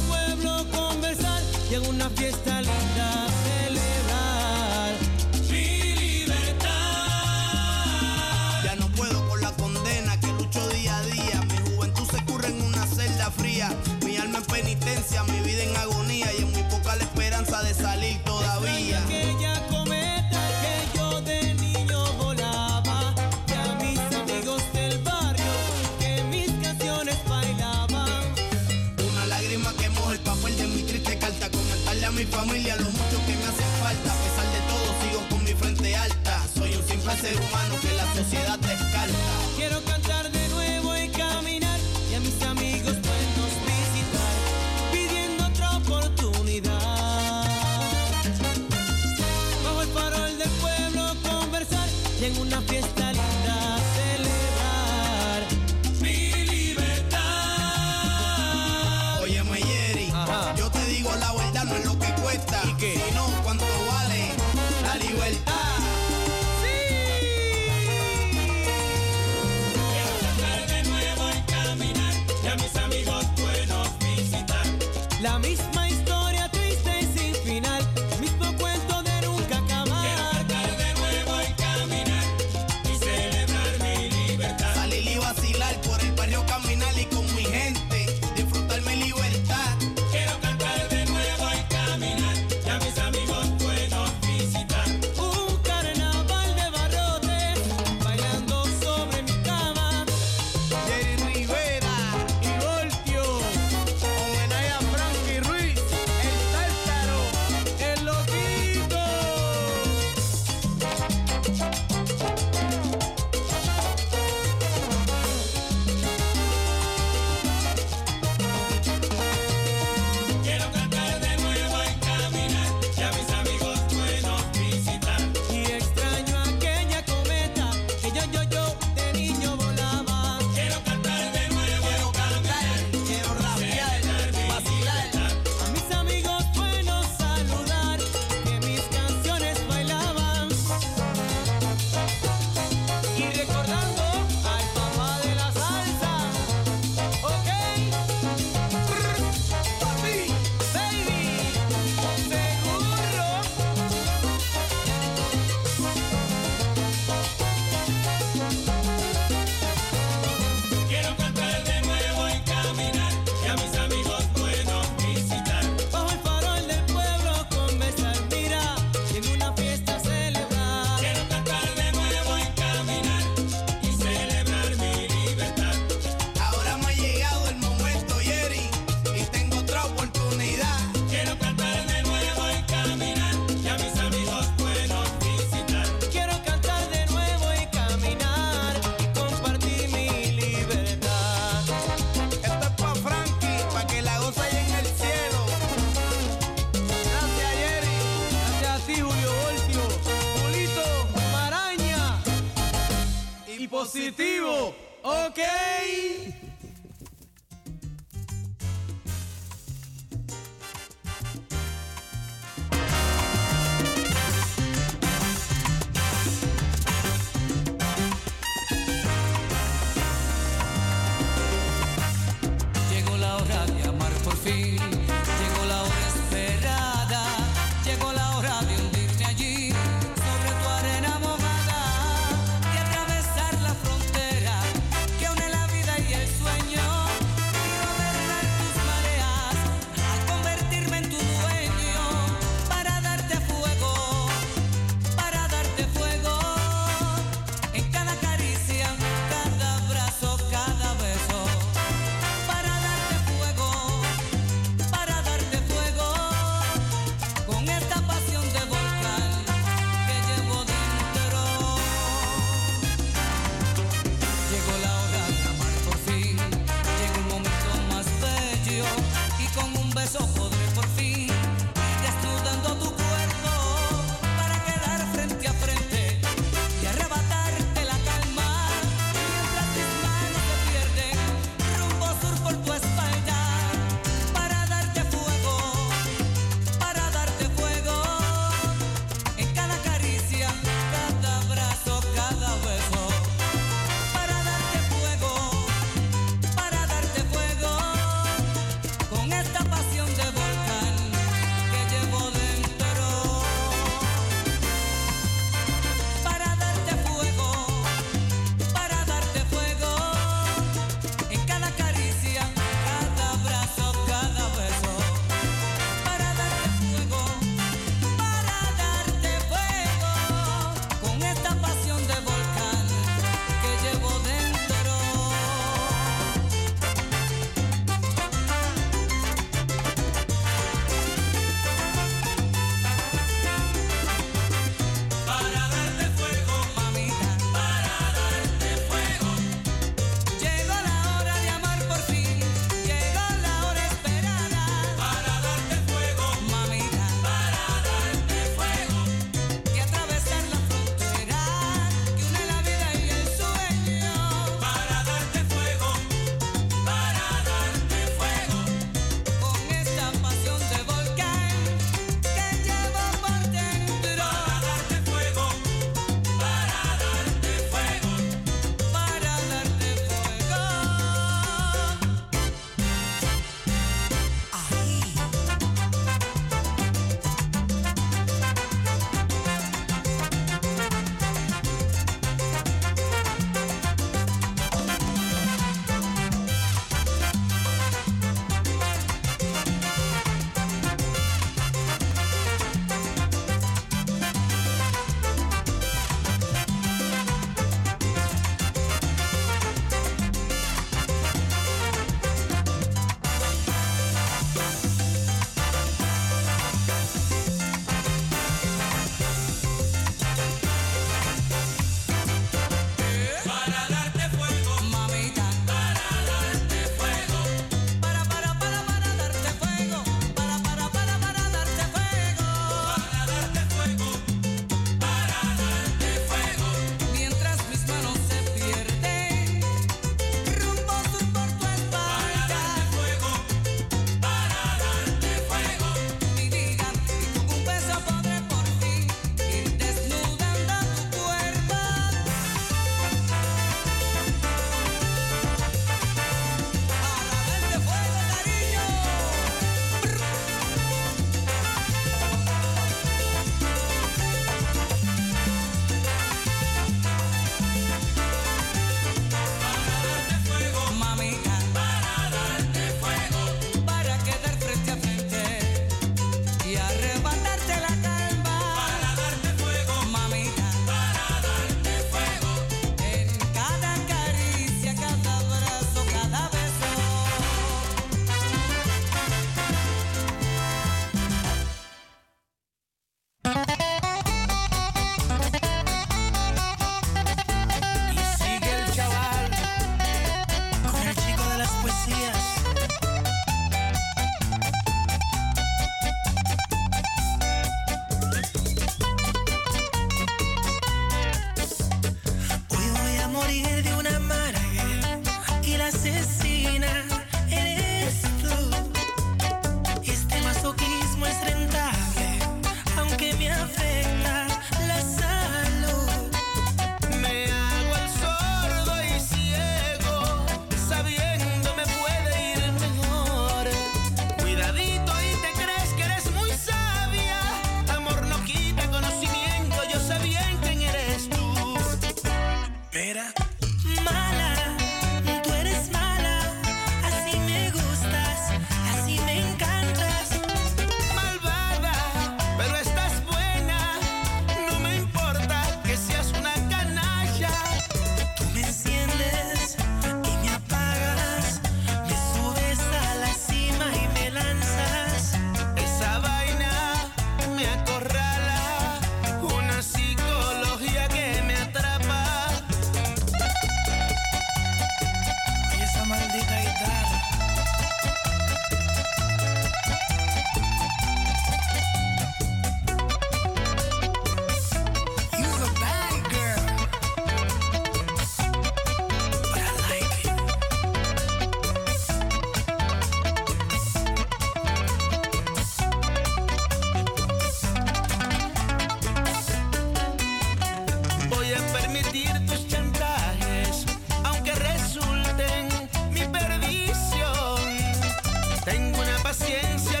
Speaker 31: Tengo
Speaker 28: una paciencia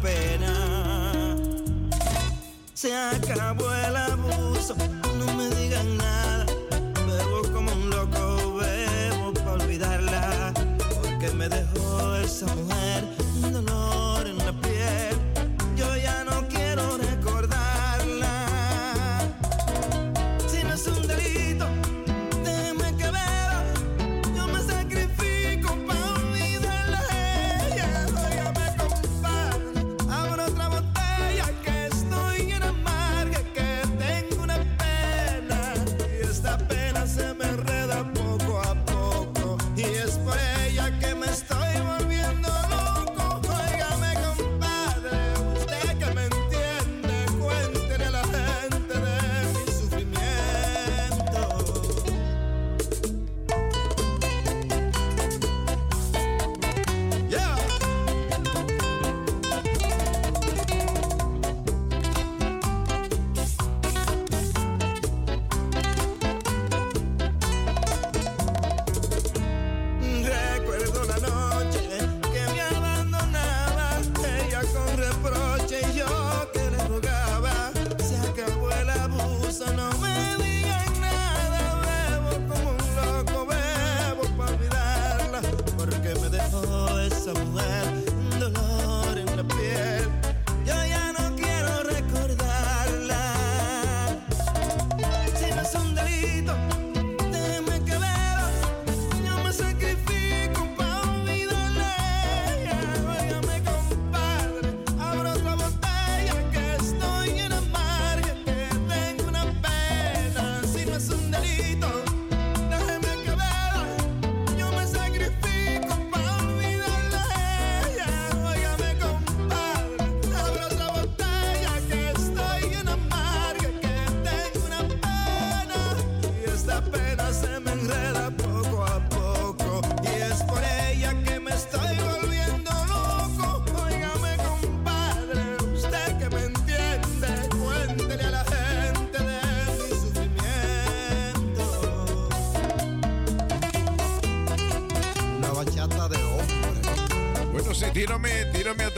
Speaker 32: pena. Se acabó el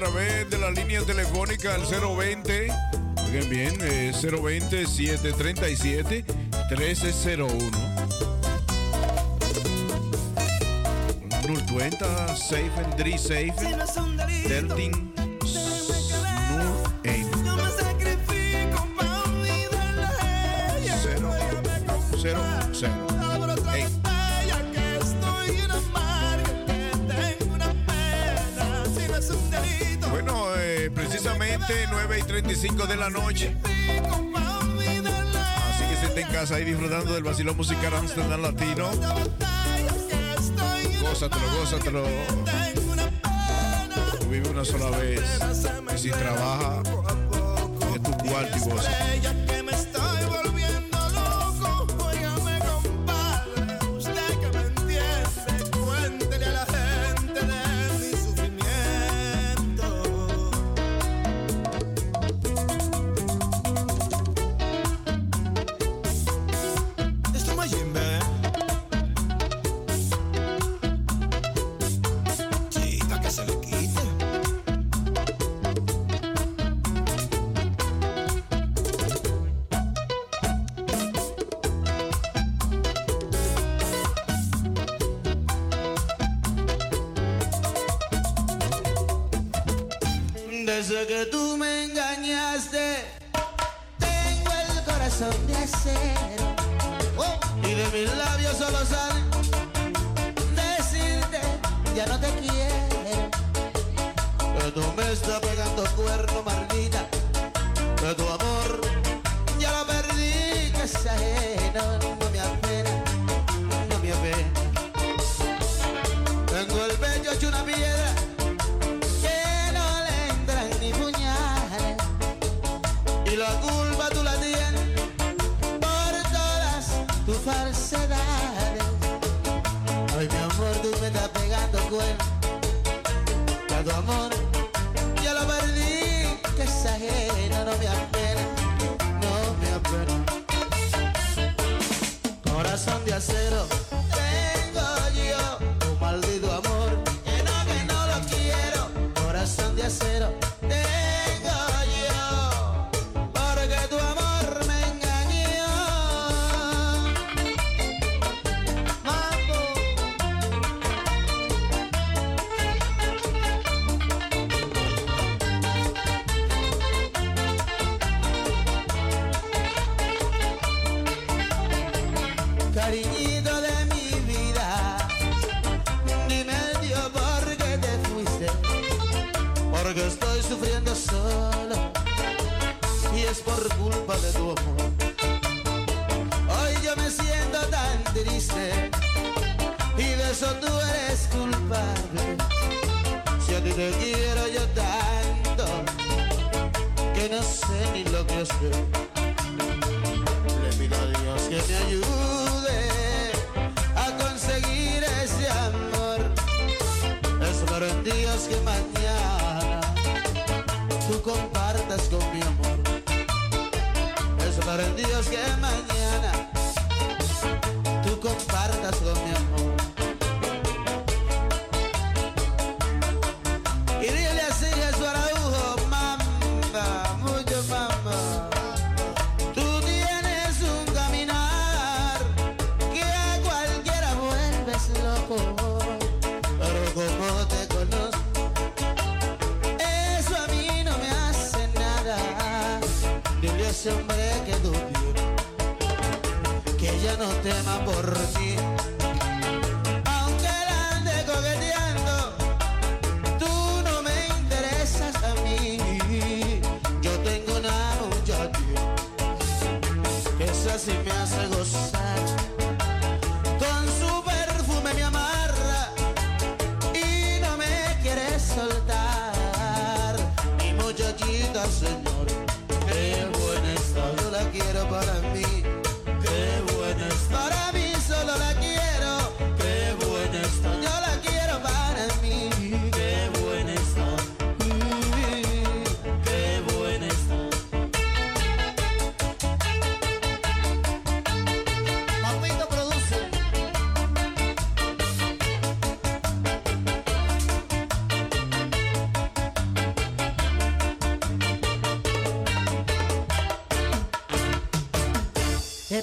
Speaker 12: través de la línea telefónica al 020. Oigan bien, eh, 020-737-1301. Nul 20, safe and 3 safe. 13. 25 de la noche.
Speaker 32: Así que
Speaker 12: si en
Speaker 28: casa ahí disfrutando del vacilón musical Amsterdam Latino, gózatelo, gózatelo. Tú vive una sola vez. Y si trabaja, es tu cuarto y.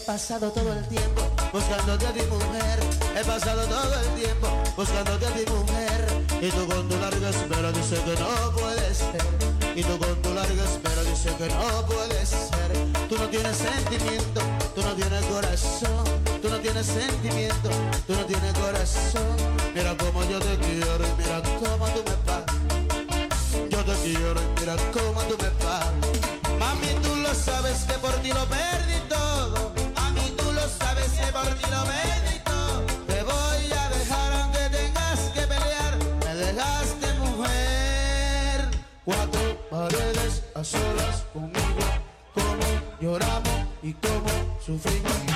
Speaker 33: He pasado todo el tiempo buscándote a ti mujer. He pasado todo el tiempo buscándote a ti mujer. Y tú con tu larga espera dice que no puedes ser. Y tú con tu larga espera dice que no puedes ser. Tú no tienes sentimiento, tú no tienes corazón. Tú no tienes sentimiento, tú no tienes corazón. Mira cómo yo te quiero y mira cómo tú me pagas. Yo te quiero y mira cómo tú me pagas. Mami, tú lo sabes que por ti lo
Speaker 6: ves te
Speaker 1: voy a
Speaker 28: dejar aunque tengas que pelear, me dejaste mujer. Cuatro paredes a solas conmigo, Como lloramos y cómo sufrimos.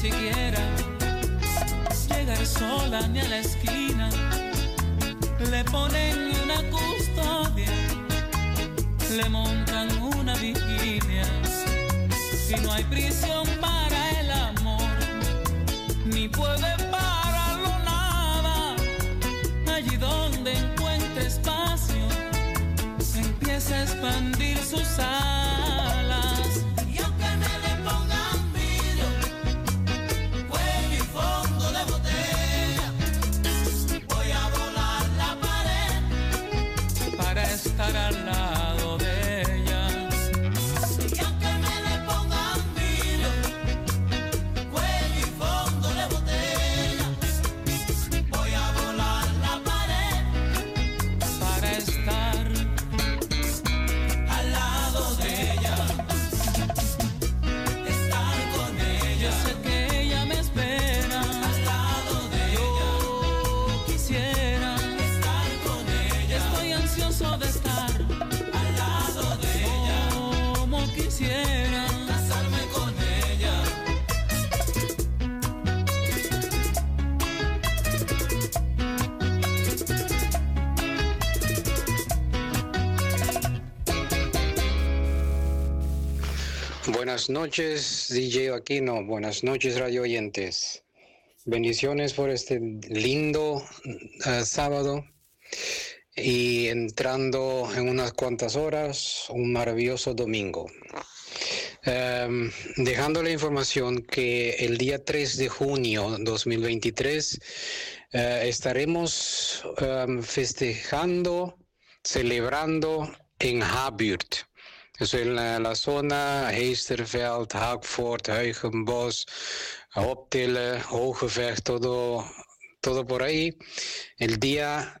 Speaker 28: Siquiera
Speaker 34: Buenas noches, DJ Aquino. Buenas noches, radio oyentes. Bendiciones por este lindo eh, sábado y entrando en unas cuantas horas, un maravilloso domingo. Em, dejando la información que el día 3 de junio 2023 eh, estaremos em, festejando, celebrando en Haburt. Eso en la, zona Heisterveld, Hagford, Huigenbos, Optille, Hogevecht, todo, todo por ahí. El día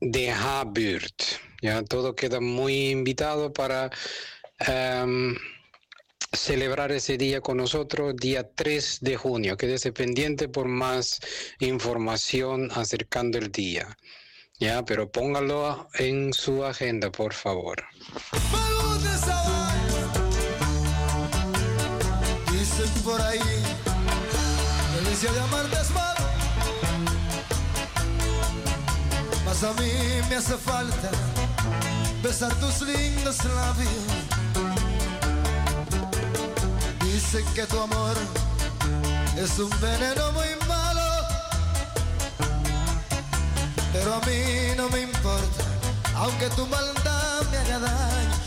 Speaker 34: de Haburt. Ya todo queda muy invitado para em, celebrar ese día con nosotros, día 3 de junio. Quédese pendiente por más información acercando el día. Ya, pero póngalo en su agenda, por favor.
Speaker 1: Dicen por ahí, delicia de amarte es malo. Mas a mí me hace falta besar tus lindos labios. Dicen que tu amor es un veneno muy malo. Pero a mí no me importa, aunque tu maldad me haga daño.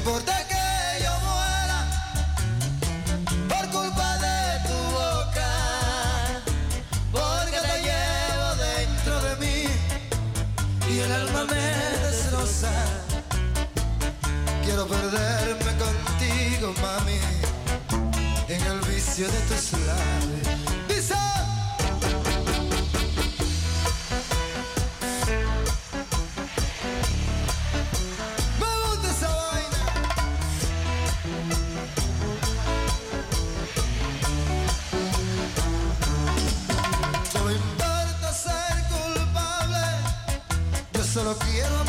Speaker 1: importa que yo muera por culpa de tu boca, porque te llevo dentro de mí y el alma me destroza. Quiero perderme contigo, mami, en el vicio de tus labios. Quiero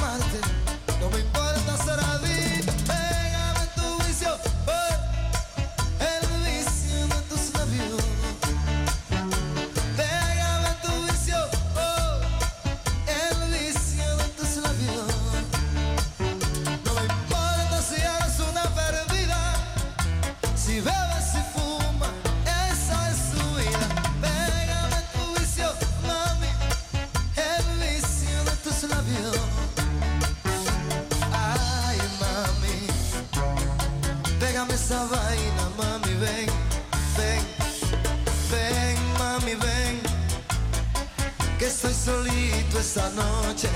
Speaker 1: esta noche.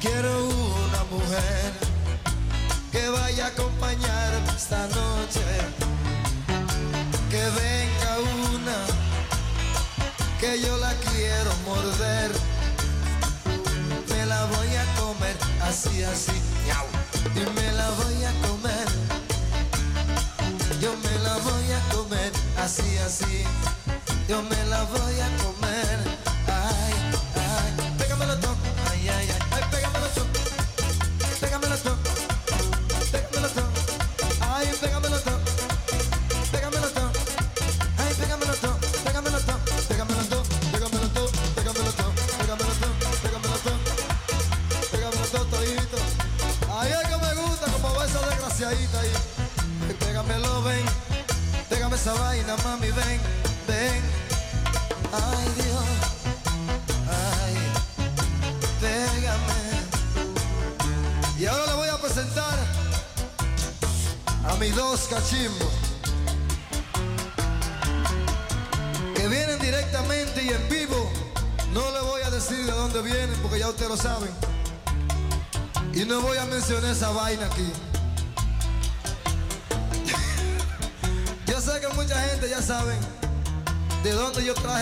Speaker 1: Quiero una mujer que vaya a acompañarme esta noche. Que venga una que yo la quiero morder. Me la voy a comer así, así. Y me la voy a comer. Yo me la voy a comer así, así. Yo me la voy a comer.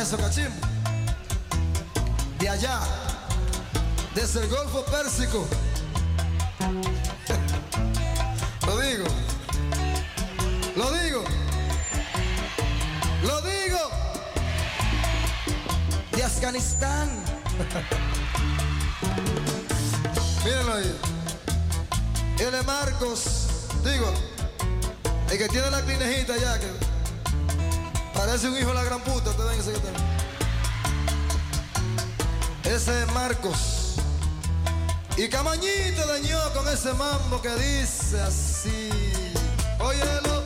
Speaker 1: Esos cachimbos. De allá, desde el Golfo Pérsico. <laughs> Lo digo. Lo digo. Lo digo. De Afganistán. <laughs> Mírenlo ahí. Él es Marcos. Digo. El que tiene la clinejita ya que parece un hijo de la gran puta. Ese es Marcos. Y Camañito dañó con ese mambo que dice así. Óyelo.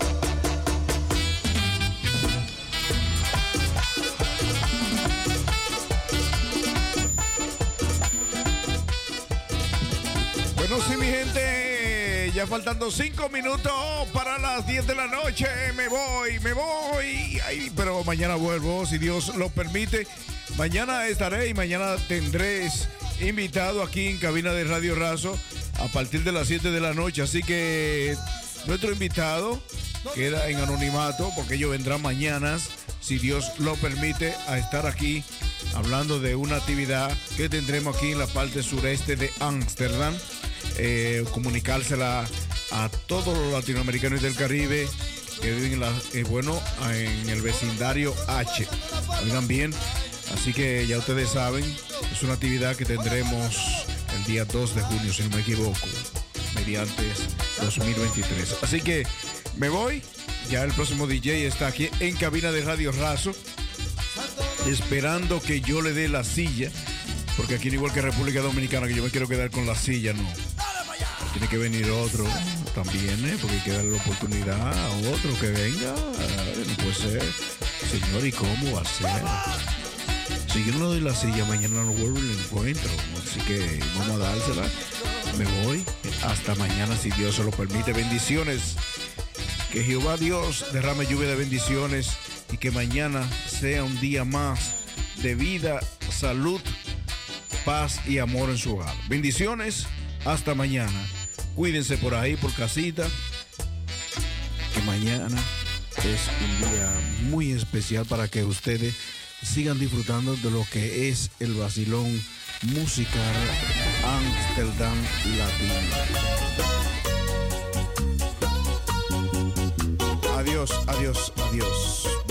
Speaker 12: Bueno, sí, mi gente, ya faltando cinco minutos para las 10 de la noche. Me voy, me voy. Pero mañana vuelvo, si Dios lo permite. Mañana estaré y mañana tendréis invitado aquí en cabina de Radio Razo a partir de las 7 de la noche. Así que nuestro invitado queda en anonimato porque ellos vendrán mañana, si Dios lo permite, a estar aquí hablando de una actividad que tendremos aquí en la parte sureste de Ámsterdam. Eh, comunicársela a todos los latinoamericanos del Caribe en, la- eh, bueno, en el vecindario H. Oigan bien, así que ya ustedes saben, es una actividad que tendremos el día 2 de junio, si no me equivoco, mediante 2023. Así que me voy, ya el próximo DJ está aquí en cabina de Radio Razo, esperando que yo le dé la silla, porque aquí no igual que República Dominicana, que yo me quiero quedar con la silla, no. Tiene que venir otro también, ¿eh? porque hay que darle la oportunidad a otro que venga. No puede ser. Señor, ¿y cómo va a ser? Si yo no le doy la silla, mañana no vuelvo y lo encuentro. Así que vamos a dársela. Me voy. Hasta mañana, si Dios se lo permite. Bendiciones. Que Jehová Dios derrame lluvia de bendiciones y que mañana sea un día más de vida, salud, paz y amor en su hogar. Bendiciones. Hasta mañana.
Speaker 35: Cuídense por ahí, por casita.
Speaker 12: que mañana es un día muy especial para que ustedes sigan disfrutando de lo que es el vacilón musical Amsterdam Latino.
Speaker 35: Adiós, adiós, adiós.